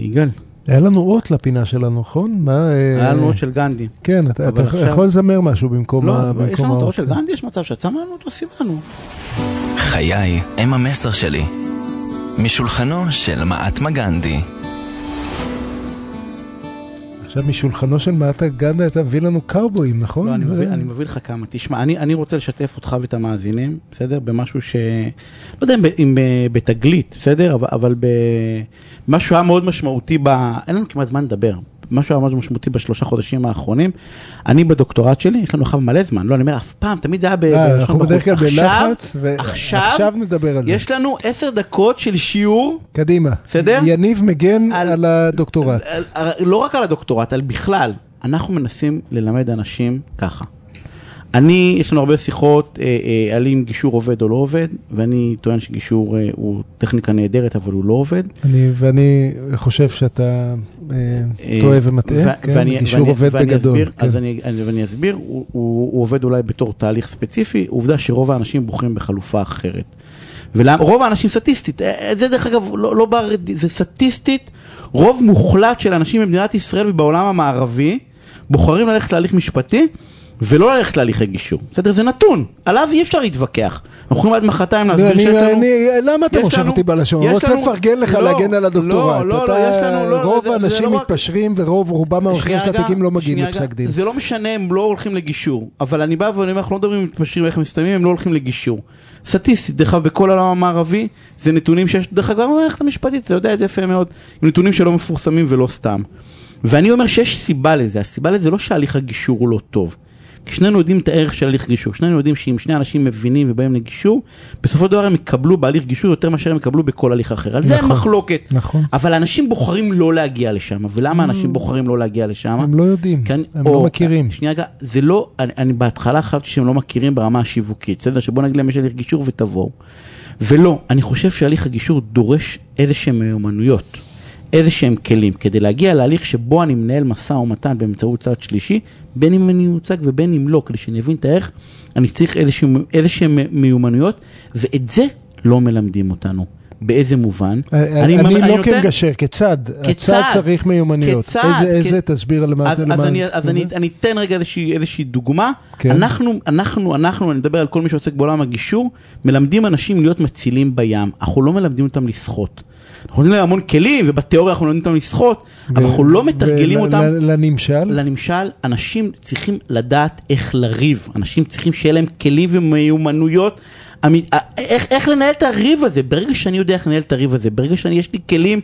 יגאל, היה לנו אות לפינה שלנו, נכון? מה... אה, היה לנו עוד של גנדי. כן, אתה אתה אבל עכשיו- יכול לזמר משהו במקום לא, ה- יש במקום לנו את. האות של גנדי, יש מצב שאת שמה לנו אותו, שים לנו. חיי הם המסר שלי. משולחנו של מעטמה גנדי. עכשיו משולחנו של מעטה גנדה אתה מביא לנו קאובויים, נכון? לא, אני זה- מביא, אני מביא לך כמה. תשמע, אני, אני רוצה לשתף אותך ואת המאזינים, בסדר? במשהו ש... לא יודע אם, אם ב- בתגלית, בסדר? אבל, אבל במשהו היה מאוד משמעותי ב... אין לנו כמעט זמן לדבר. משהו היה מאוד משמעותי בשלושה חודשים האחרונים. אני בדוקטורט שלי, יש לנו עכשיו מלא זמן. לא, אני אומר, אף פעם, תמיד זה היה. אה, בלשון אנחנו בדרך כלל בחוץ. בלחץ, עכשיו, ועכשיו נדבר על זה. יש לנו עשר דקות של שיעור. קדימה. בסדר? יניב מגן על- הדוקטורט. לא רק על הדוקטורט, על בכלל. אנחנו מנסים ללמד אנשים ככה. אני, יש לנו הרבה שיחות אה, אה, על אם גישור עובד או לא עובד, ואני טוען שגישור אה, הוא טכניקה נהדרת, אבל הוא לא עובד. אני- ואני חושב שאתה אה, אה, טועה ומטעה, ו- כן? ואני- גישור ואני- עובד ואני בגדול. אסביר, כן. אז אני, אני, ואני אסביר, הוא, הוא, הוא עובד אולי בתור תהליך ספציפי, עובדה שרוב האנשים בוחרים בחלופה אחרת. ורוב האנשים סטטיסטית, אה, זה דרך אגב לא, לא בר, זה סטטיסטית, רוב מוחלט של אנשים במדינת ישראל ובעולם המערבי בוחרים ללכת להליך משפטי ולא ללכת להליכי גישור. בסדר? זה נתון, עליו אי אפשר להתווכח. אנחנו יכולים עד מחרתיים לא, להסביר שיש לנו... אני- למה אתה מושך אותי בלשון? אני רוצה לפרגן לך לא, להגן על הדוקטורט. רוב האנשים מתפשרים ורוב רובם המכריע של התיקים לא מגיעים לפסק דין. זה לא משנה, הם לא הולכים לגישור. אבל אני בא ואני אומר, אנחנו לא מדברים מתפשרים ואיך הם מסתיימים, הם לא הולכים לגישור. סטטיסטית, דרך אגב, בכל העולם המערבי, זה נתונים שיש, דרך אגב, במערכת המשפטית, אתה יודע את זה יפה מאוד, עם נתונים שלא מפורסמים ולא סתם. ואני אומר שיש סיבה לזה, הסיבה לזה לא שהליך הגישור הוא לא טוב. שנינו יודעים את הערך של הליך גישור, שנינו יודעים שאם שני אנשים מבינים ובאים לגישור, בסופו של דבר הם יקבלו בהליך גישור יותר מאשר הם יקבלו בכל הליך אחר. על זה אין נכון, מחלוקת. נכון. אבל אנשים בוחרים לא להגיע לשם, ולמה אנשים בוחרים לא להגיע לשם? הם לא יודעים, כן, הם או- לא מכירים. שנייה זה לא, אני, אני בהתחלה חשבתי שהם לא מכירים ברמה השיווקית, בסדר? שבוא נגיד להם יש הליך גישור ותבואו. ולא, אני חושב שהליך הגישור דורש איזה שהם מיומנויות, איזה שהם כלים, כדי להגיע להליך שבו אני מנהל משא ומתן באמצעות צד שלישי, בין אם אני מיוצג ובין אם לא, כדי שאני אבין את הערך, אני צריך איזה שהם מיומנויות, ואת זה לא מלמדים אותנו. באיזה מובן? אני ממ- לא נותן- כמגשר, כצד. כצד. צריך מיומנויות. כצד, איזה- איזה, תסביר למה... אז, אז, למה- אני, אז אני, אני אתן רגע איזושהי, איזושהי דוגמה. כן. אנחנו, אנחנו, אנחנו, אני מדבר על כל מי שעוסק בעולם הגישור, מלמדים אנשים להיות מצילים בים. אנחנו לא מלמדים אותם לשחות. אנחנו נותנים להם המון כלים, ובתיאוריה אנחנו מלמדים אותם לשחות, אבל אנחנו לא מתרגלים אותם. לנמשל? לנמשל, אנשים צריכים לדעת איך לריב, אנשים צריכים שיהיה להם כלים ומיומנויות, אה, איך, איך לנהל את הריב הזה, ברגע שאני יודע איך לנהל את הריב הזה, ברגע שיש לי כלים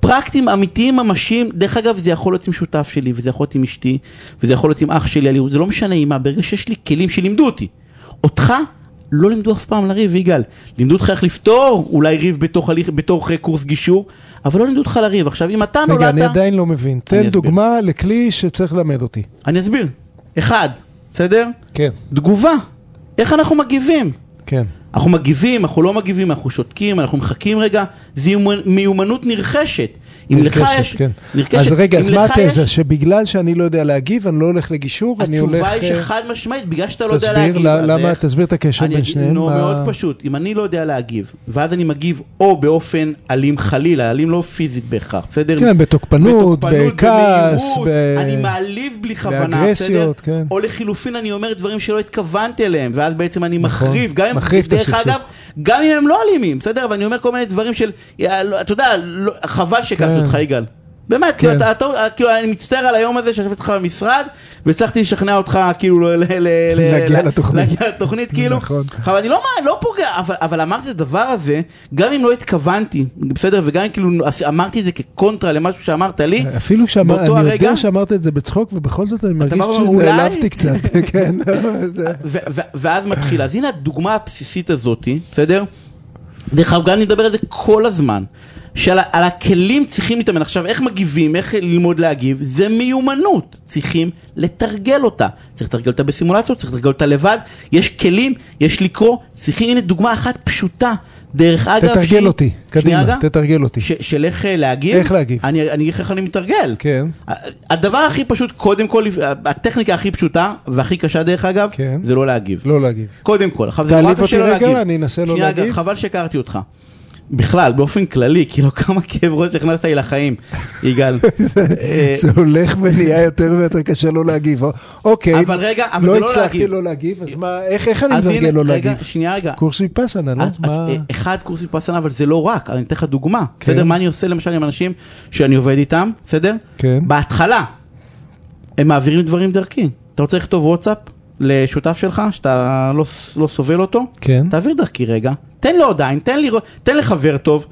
פרקטיים, אמיתיים, ממשיים, דרך אגב זה יכול להיות עם שותף שלי, וזה יכול להיות עם אשתי, וזה יכול להיות עם אח שלי, זה לא משנה עם מה, ברגע שיש לי כלים שלימדו אותי, אותך לא לימדו אף פעם לריב, יגאל, לימדו אותך איך לפתור אולי ריב בתוך, הליך, בתוך אה, קורס גישור, אבל לא לימדו אותך לריב, עכשיו אם אתה נולדת... רגע, אני עדיין לא מבין. תן אסביר. דוגמה לכלי שצריך ללמד אותי. אני אסביר. אחד, בסדר? כן, תגובה. איך אנחנו מגיבים? כן. אנחנו מגיבים, אנחנו לא מגיבים, אנחנו שותקים, אנחנו מחכים רגע, זו מיומנ- מיומנות נרכשת. אם לך נרכשת, יש... כן. נרכשת. אז רגע, אז מה התזה? יש- שבגלל שאני לא יודע להגיב, אני לא הולך לגישור, אני הולך... התשובה היא אה, שחד משמעית, בגלל שאתה לא יודע תסביר, להגיב. אז למה, איך- תסביר את הקשר בין שניהם. נו, מה- מאוד פשוט. אם אני לא יודע להגיב, ואז אני מגיב או באופן אלים חלילה, אלים לא פיזית בהכרח, בסדר? כן, בתוקפנות, בכעס, ב- אני מעליב בלי כוונה, באגרסיות, בסדר? כן. או לחילופין אני אומר דברים שלא התכוונתי אליהם, ואז בעצם אני נכון, מחריב, גם אם, מחריב את דרך הסכסוך. אגב, גם אם הם לא אלימים, בסדר? אבל אני אומר כל מיני דברים של, יא, לא, אתה יודע, לא, חבל שהכרתי כן. אותך יגאל. באמת, כאילו, כן. אתה, אתה, כאילו, אני מצטער על היום הזה שישבתי איתך במשרד, והצלחתי לשכנע אותך, כאילו, ל- ל- ל- להגיע ל- לתוכנית. להגיע לתוכנית, כאילו. נכון. אבל אני לא, לא פוגע, אבל, אבל אמרתי את הדבר הזה, גם אם לא התכוונתי, בסדר, וגם אם כאילו אמרתי את זה כקונטרה למשהו שאמרת לי, אפילו שאמר, אני הרגע- יודע שאמרת את זה בצחוק, ובכל זאת אני מרגיש? שנעלבתי קצת, כן. ו- ו- ואז מתחיל. אז הנה הדוגמה הבסיסית הזאתי, בסדר? דרך אגב, גם אני מדבר על זה כל הזמן. שעל על הכלים צריכים להתאמן. עכשיו, איך מגיבים, איך ללמוד להגיב, זה מיומנות. צריכים לתרגל אותה. צריך לתרגל אותה בסימולציות, צריך לתרגל אותה לבד. יש כלים, יש לקרוא. צריכים, הנה דוגמה אחת פשוטה. דרך אגב, תתרגל שהיא- אותי, שנייה קדימה, רגע. תתרגל אותי. ש- של איך אה, להגיב. איך להגיב. אני אגיד לך איך אני מתרגל. כן. הדבר הכי פשוט, קודם כל, הטכניקה הכי פשוטה, והכי קשה דרך אגב, כן. זה לא להגיב. לא להגיב. קודם כל, עכשיו זה תעליב נורא קשה אותי לא רגע, להגיב. אני אנסה לא שנייה, להגיב. אגב, חבל שהכרתי אותך. בכלל, באופן כללי, כאילו כמה כאב ראש הכנסת לי לחיים, יגאל. אה, זה הולך ונהיה יותר ויותר קשה לא להגיב. אוקיי, אבל רגע, אבל לא זה לא הצלחתי להגיב. לא להגיב, אז מה, איך אני הנה, לא רגע, להגיב? שנייה רגע. קורס ויפאסנה, לא? אה, אחד קורס ויפאסנה, אבל זה לא רק, אני אתן לך דוגמה. כן. בסדר? מה אני עושה למשל עם אנשים שאני עובד איתם, בסדר? כן. בהתחלה, הם מעבירים דברים דרכי. אתה רוצה לכתוב וואטסאפ לשותף שלך, שאתה לא, לא סובל אותו? כן. תעביר דרכי רגע, תן לו עדיין, תן, לי, תן לחבר טוב,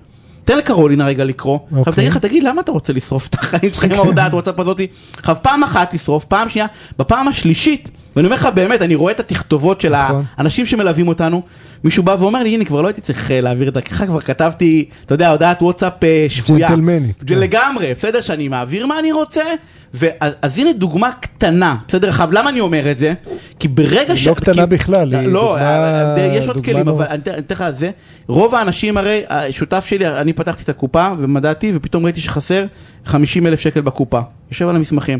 תן לקרולינה רגע לקרוא. עכשיו אוקיי. תגיד לך, תגיד, למה אתה רוצה לשרוף את החיים שלך עם ההודעת וואטסאפ הזאתי? עכשיו פעם אחת תשרוף, פעם שנייה, בפעם השלישית, ואני אומר לך באמת, אני רואה את התכתובות של נכון. האנשים שמלווים אותנו, מישהו בא ואומר לי, הנה כבר לא הייתי צריך אה, להעביר את דרכך, כבר כתבתי, אתה יודע, הודעת וואטסאפ אה, שפויה. ג'נטלמנית, כן. לגמרי, בסדר, שאני מעביר מה אני רוצה, אז הנה דוגמה קטנה, בסדר, עכשיו למה אני אומר את זה? כי ברגע ש... לא קטנה בכלל, היא לא, דוגמה- אה, אה, יש עוד כלים. אבל אני אתן לך על זה. רוב האנשים הרי, השותף שלי, אני פתחתי את הקופה ומדדתי, ופתאום ראיתי שחסר 50 אלף שקל בקופה. יושב על המסמכים.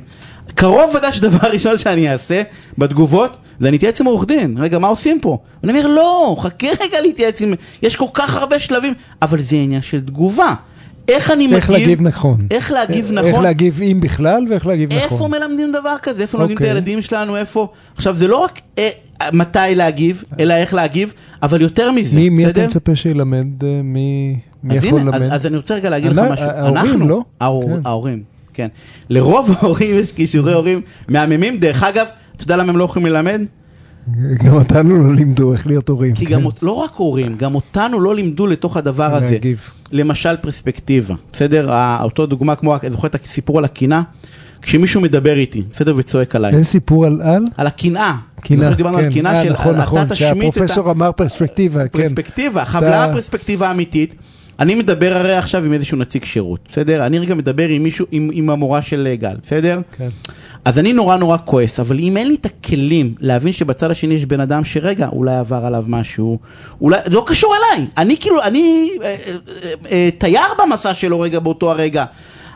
קרוב ודאי שדבר ראשון שאני אעשה בתגובות, זה אני אתייעץ עם עורך דין. רגע, מה עושים פה? אני אומר, לא, חכה רגע להתייעץ עם... יש כל כך הרבה שלבים, אבל זה עניין של תגובה. איך אני מגיב... איך להגיב נכון. איך להגיב איך נכון. להגיב אם בכלל ואיך להגיב איפה נכון. מלמדים דבר כזה? איפה לומדים את אוקיי. הילדים שלנו? איפה... עכשיו, זה לא רק אה, מתי להגיב, אלא איך להגיב, אבל יותר מזה, מי מי אתה בסדר? מצפה שילמד? אה, מי יכול ללמד? אז אני רוצה רגע להגיד לך משהו. ההורים, לא? כן. ההורים, כן. לרוב ההורים יש כישורי הורים מהממים. דרך אגב, אתה יודע למה הם לא יכולים ללמד? גם אותנו לא לימדו איך להיות הורים. כי כן. גם, אות- לא רק הורים, גם אותנו לא לימדו לתוך הדבר הזה. להגיב. למשל פרספקטיבה, בסדר? אותו דוגמה כמו, זוכר את הסיפור על הקינה, כשמישהו מדבר איתי, בסדר? וצועק עליי. איזה סיפור על על? על הקנאה. קינה, זוכר דיברנו על כן. קינה אה, של נכון, נכון, שהפרופסור אמר פרספקטיבה, כן. פרספקטיבה, למה פרספקטיבה אמיתית? אני מדבר הרי עכשיו עם איזשהו נציג שירות, בסדר? אני רגע מדבר עם מישהו, עם, עם המורה של אה, גל, בסדר? כן. אז אני נורא נורא כועס, אבל אם אין לי את הכלים להבין שבצד השני יש בן אדם שרגע, אולי עבר עליו משהו, אולי, לא קשור אליי, אני כאילו, אני אה, אה, אה, אה, תייר במסע שלו רגע באותו הרגע.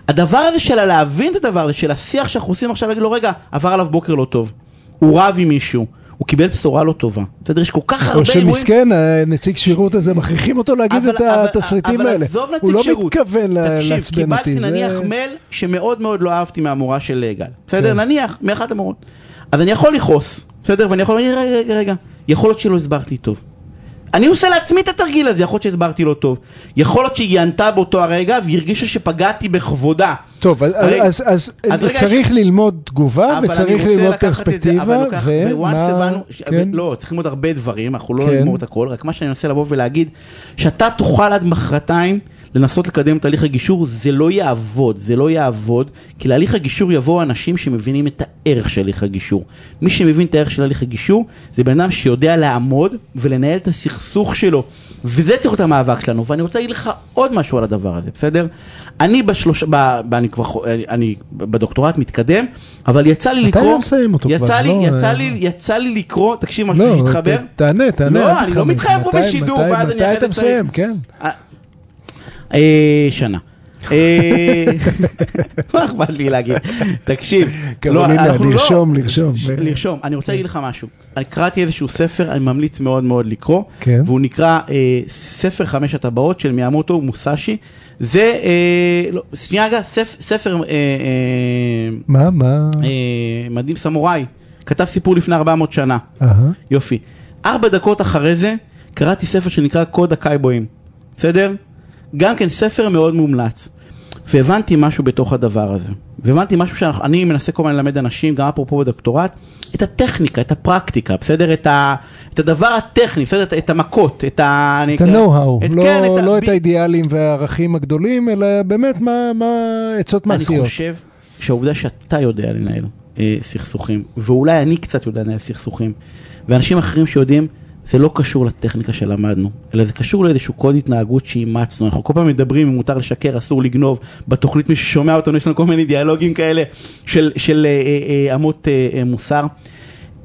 הדבר הזה של להבין את הדבר הזה, של השיח שאנחנו עושים עכשיו, להגיד לו רגע, עבר עליו בוקר לא טוב, הוא רב עם מישהו, הוא קיבל בשורה לא טובה, בסדר? יש כל כך הרבה או אירועים. שמסכן, הנציג שירות הזה, מכריחים אותו להגיד אבל- את אבל- התסריטים אבל האלה. עזוב נציג הוא לא שירות. מתכוון תקשיב, לעצבן אותי. קיבלתי זה- נניח מייל שמאוד מאוד לא אהבתי מהמורה של אה, גל, בסדר? כן. נניח, מאחת המורות. אז אני יכול לכעוס, בסדר? ואני יכול להגיד, רגע, רגע, יכול להיות שלא הסברתי טוב. אני עושה לעצמי את התרגיל הזה, יכול להיות שהסברתי לא טוב. יכול להיות שהיא ענתה באותו הרגע והרגישה שפגעתי בכבודה. טוב, אז- הרי- אז- אז אז צריך ללמוד תגובה אבל אני וצריך רוצה ללמוד לקחת את זה, פרספקטיבה, אבל וואנס. הבנו, ש- כן. לא, צריך ללמוד הרבה דברים, אנחנו לא כן. נגמור את הכל, רק מה שאני מנסה לבוא ולהגיד, שאתה תוכל עד מחרתיים לנסות לקדם את תהליך הגישור, זה לא יעבוד, זה לא יעבוד, כי להליך הגישור יבואו אנשים שמבינים את הערך של הליך הגישור. מי שמבין את הערך של הליך הגישור, זה בן אדם שיודע לעמוד ולנהל את הסכסוך שלו, וזה צריך להיות המאבק שלנו, ואני רוצה להגיד לך עוד משהו על הדבר הזה, בסדר? אני בשלוש... ב... ב... אני כבר... אני בדוקטורט מתקדם, אבל יצא לי מתי לקרוא... לא מסיים אותו יצא כבר? לי, לא, יצא אה, לי, יצא לי לקרוא, תקשיב משהו לא, שהתחבר. תענה, תענה. לא, אני לא. מתחייב פה מתי- בשידור, מתי- ואז אני מתי אתה מסיים? כן. אה, שנה. אה, מה אכפת לי להגיד? תקשיב, קרולינה, אנחנו לא- לרשום, לרשום. לרשום. אני רוצה להגיד לך משהו. אני קראתי איזשהו ספר, אני ממליץ מאוד מאוד לקרוא, כן. והוא נקרא אה, ספר חמש הטבעות של מיאמוטו מוסאשי. זה, לא, שנייה רגע, ספ- ספר מה, מה? מדהים סמוראי, כתב סיפור לפני 400 שנה. יופי. ארבע דקות אחרי זה, קראתי ספר שנקרא קוד הקייבויים. בסדר? גם כן ספר מאוד מומלץ. והבנתי משהו בתוך הדבר הזה. והבנתי משהו שאני מנסה כל הזמן ללמד אנשים, גם אפרופו בדוקטורט, את הטכניקה, את הפרקטיקה, בסדר? את, ה, את הדבר הטכני, בסדר? את, את המכות, את ה... את ה-know-how, את, לא, כן, את, לא ה- את האידיאלים והערכים הגדולים, אלא באמת מה, מה עצות אני מעשיות. חושב שהעובדה שאתה יודע לנהל אה, סכסוכים, ואולי אני קצת יודע לנהל סכסוכים, ואנשים אחרים שיודעים, זה לא קשור לטכניקה שלמדנו, אלא זה קשור לאיזשהו קוד התנהגות שאימצנו. אנחנו כל פעם מדברים אם מותר לשקר, אסור לגנוב. בתוכנית מי ששומע אותנו, יש לנו כל מיני דיאלוגים כאלה של, של אה, אה, אה, אמות אה, אה, מוסר.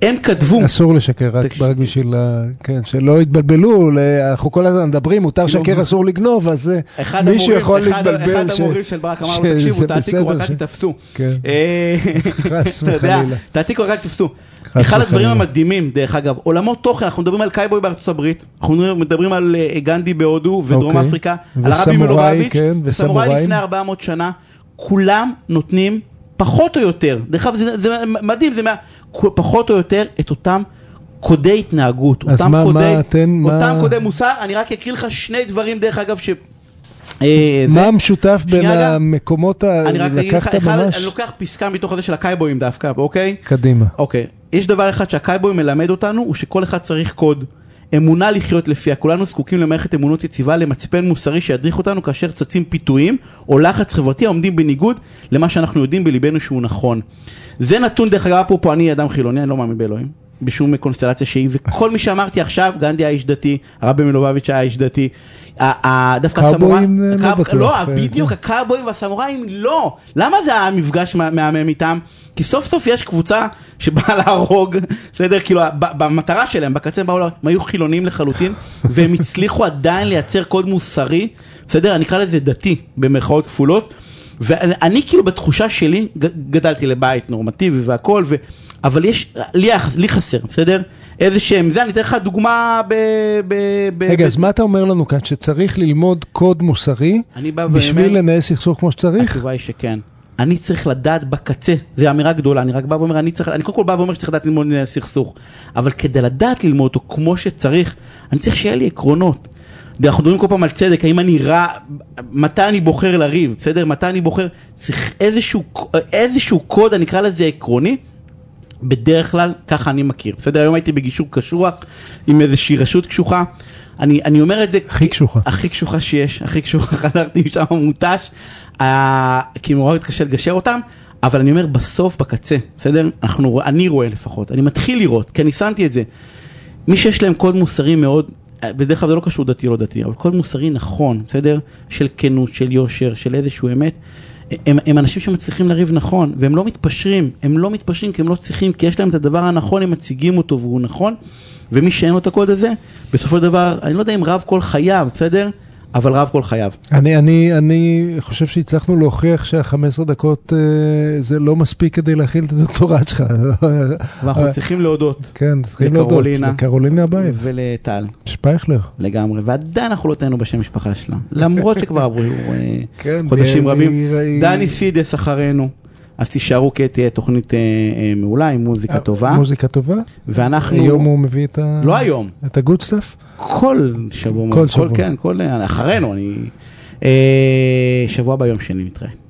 הם כתבו, אסור לשקר, רק. רק בשביל, ה- כן, שלא יתבלבלו, אנחנו כל הזמן מדברים, מותר לשקר, אסור לגנוב, אז אה, מישהו יכול אחד- להתבלבל. אחד המורים של ברק אמר לו, תקשיבו, תעתיקו, רק אל תתפסו. כן. אה, חס אתה יודע, וחלילה. תעתיקו, רק אל תתפסו. אחד הדברים. המדהימים, דרך אגב, עולמות תוכן, אנחנו מדברים על קייבוי בארצות הברית, אנחנו מדברים על אה, גנדי בהודו ודרום אוקיי. אפריקה, על הרבי וסמוראי, מלובביץ', כן, סמוראי וסמוראים. לפני 400 שנה, כולם נותנים פחות או יותר, דרך אגב זה, זה מדהים, זה מה, פחות או יותר את אותם קודי התנהגות, אז אותם מה- קודי, מה מה- אותם קודי מוסר, אני רק אקריא לך שני דברים דרך אגב ש... אה, מה המשותף בין. המקומות, ה- אני רק אגיד לך, ממש, אני לוקח פסקה מתוך הזה של הקייבויים דווקא, אוקיי? קדימה. אוקיי. יש דבר אחד שהקייבוי מלמד אותנו, הוא שכל אחד צריך קוד. אמונה לחיות לפיה, כולנו זקוקים למערכת אמונות יציבה, למצפן מוסרי שידריך אותנו כאשר צצים פיתויים או לחץ חברתי העומדים בניגוד למה שאנחנו יודעים בליבנו שהוא נכון. זה נתון, דרך אגב, אפרופו אני אדם חילוני, אני לא מאמין באלוהים, בשום קונסטלציה שהיא, וכל מי שאמרתי עכשיו, גנדי היה איש דתי, הרבי מלובביץ' היה איש דתי, דווקא הסמוראים, לא הקאב- בטוח, לא, אה, בדיוק, כן. הקאובויים והסמוראים לא. למה זה היה מפגש מה- מהמם איתם? כי סוף סוף יש קבוצה שבאה להרוג, בסדר? כאילו, במטרה שלהם, בקצה הם באו, הם היו חילוניים לחלוטין, והם הצליחו עדיין לייצר קוד מוסרי, בסדר? אני אקרא לזה דתי, במרכאות כפולות. ואני אני כאילו בתחושה שלי, גדלתי לבית נורמטיבי והכל, ו... אבל יש, לי, לי חסר, בסדר? איזה שהם, זה, אני אתן לך דוגמה ב... ב, ב רגע, ב- אז מה אתה אומר לנו כאן, שצריך ללמוד קוד מוסרי בשביל ואומר- לנהל סכסוך כמו שצריך? התשובה היא שכן. אני צריך לדעת בקצה, זו אמירה גדולה, אני רק בא ואומר, אני צריך, אני קודם כל בא ואומר שצריך לדעת ללמוד סכסוך, אבל כדי לדעת ללמוד אותו כמו שצריך, אני צריך שיהיה לי עקרונות. אנחנו מדברים כל פעם על צדק, האם אני רע, מתי אני בוחר לריב, בסדר? מתי אני בוחר, צריך איזשהו, איזשהו קוד, אני אקרא לזה עקרוני, בדרך כלל ככה אני מכיר, בסדר? היום הייתי בגישור קשוח עם איזושהי רשות קשוחה. אני, אני אומר את זה... הכי קשוחה. הכי קשוחה שיש, הכי קשוחה, חזרתי משם מותש, אה, כי נורא מתקשה לגשר אותם, אבל אני אומר בסוף, בקצה, בסדר? אנחנו, אני רואה לפחות, אני מתחיל לראות, כי אני שמתי את זה. מי שיש להם קוד מוסרי מאוד, בדרך כלל זה לא קשור דתי לא דתי, אבל קוד מוסרי נכון, בסדר? של כנות, של יושר, של איזשהו אמת. הם, הם אנשים שמצליחים לריב נכון, והם לא מתפשרים, הם לא מתפשרים כי הם לא צריכים, כי יש להם את הדבר הנכון, הם מציגים אותו והוא נכון, ומי שאין לו את הקוד הזה, בסופו של דבר, אני לא יודע אם רב כל חייו, בסדר? אבל רב כל חייו. אני, אני, אני חושב שהצלחנו להוכיח שה-15 דקות אה, זה לא מספיק כדי להכיל את הדוקטורט שלך. ואנחנו צריכים להודות כן, צריכים להודות. לקרולינה. לקרולינה אבייב. ולטל, שפייכלר. לגמרי, ועדיין אנחנו לא טענו בשם משפחה שלה, למרות שכבר עברו אה, כן, חודשים רבים. דני סידס אחרינו, אז תישארו כי תהיה תוכנית אה, אה, מעולה עם מוזיקה טובה, מוזיקה טובה. ואנחנו, היום הוא מביא את ה... לא היום, את ה good stuff? כל שבוע, כל שבוע. כן, כל, אחרינו, אני, אה, שבוע ביום שני נתראה.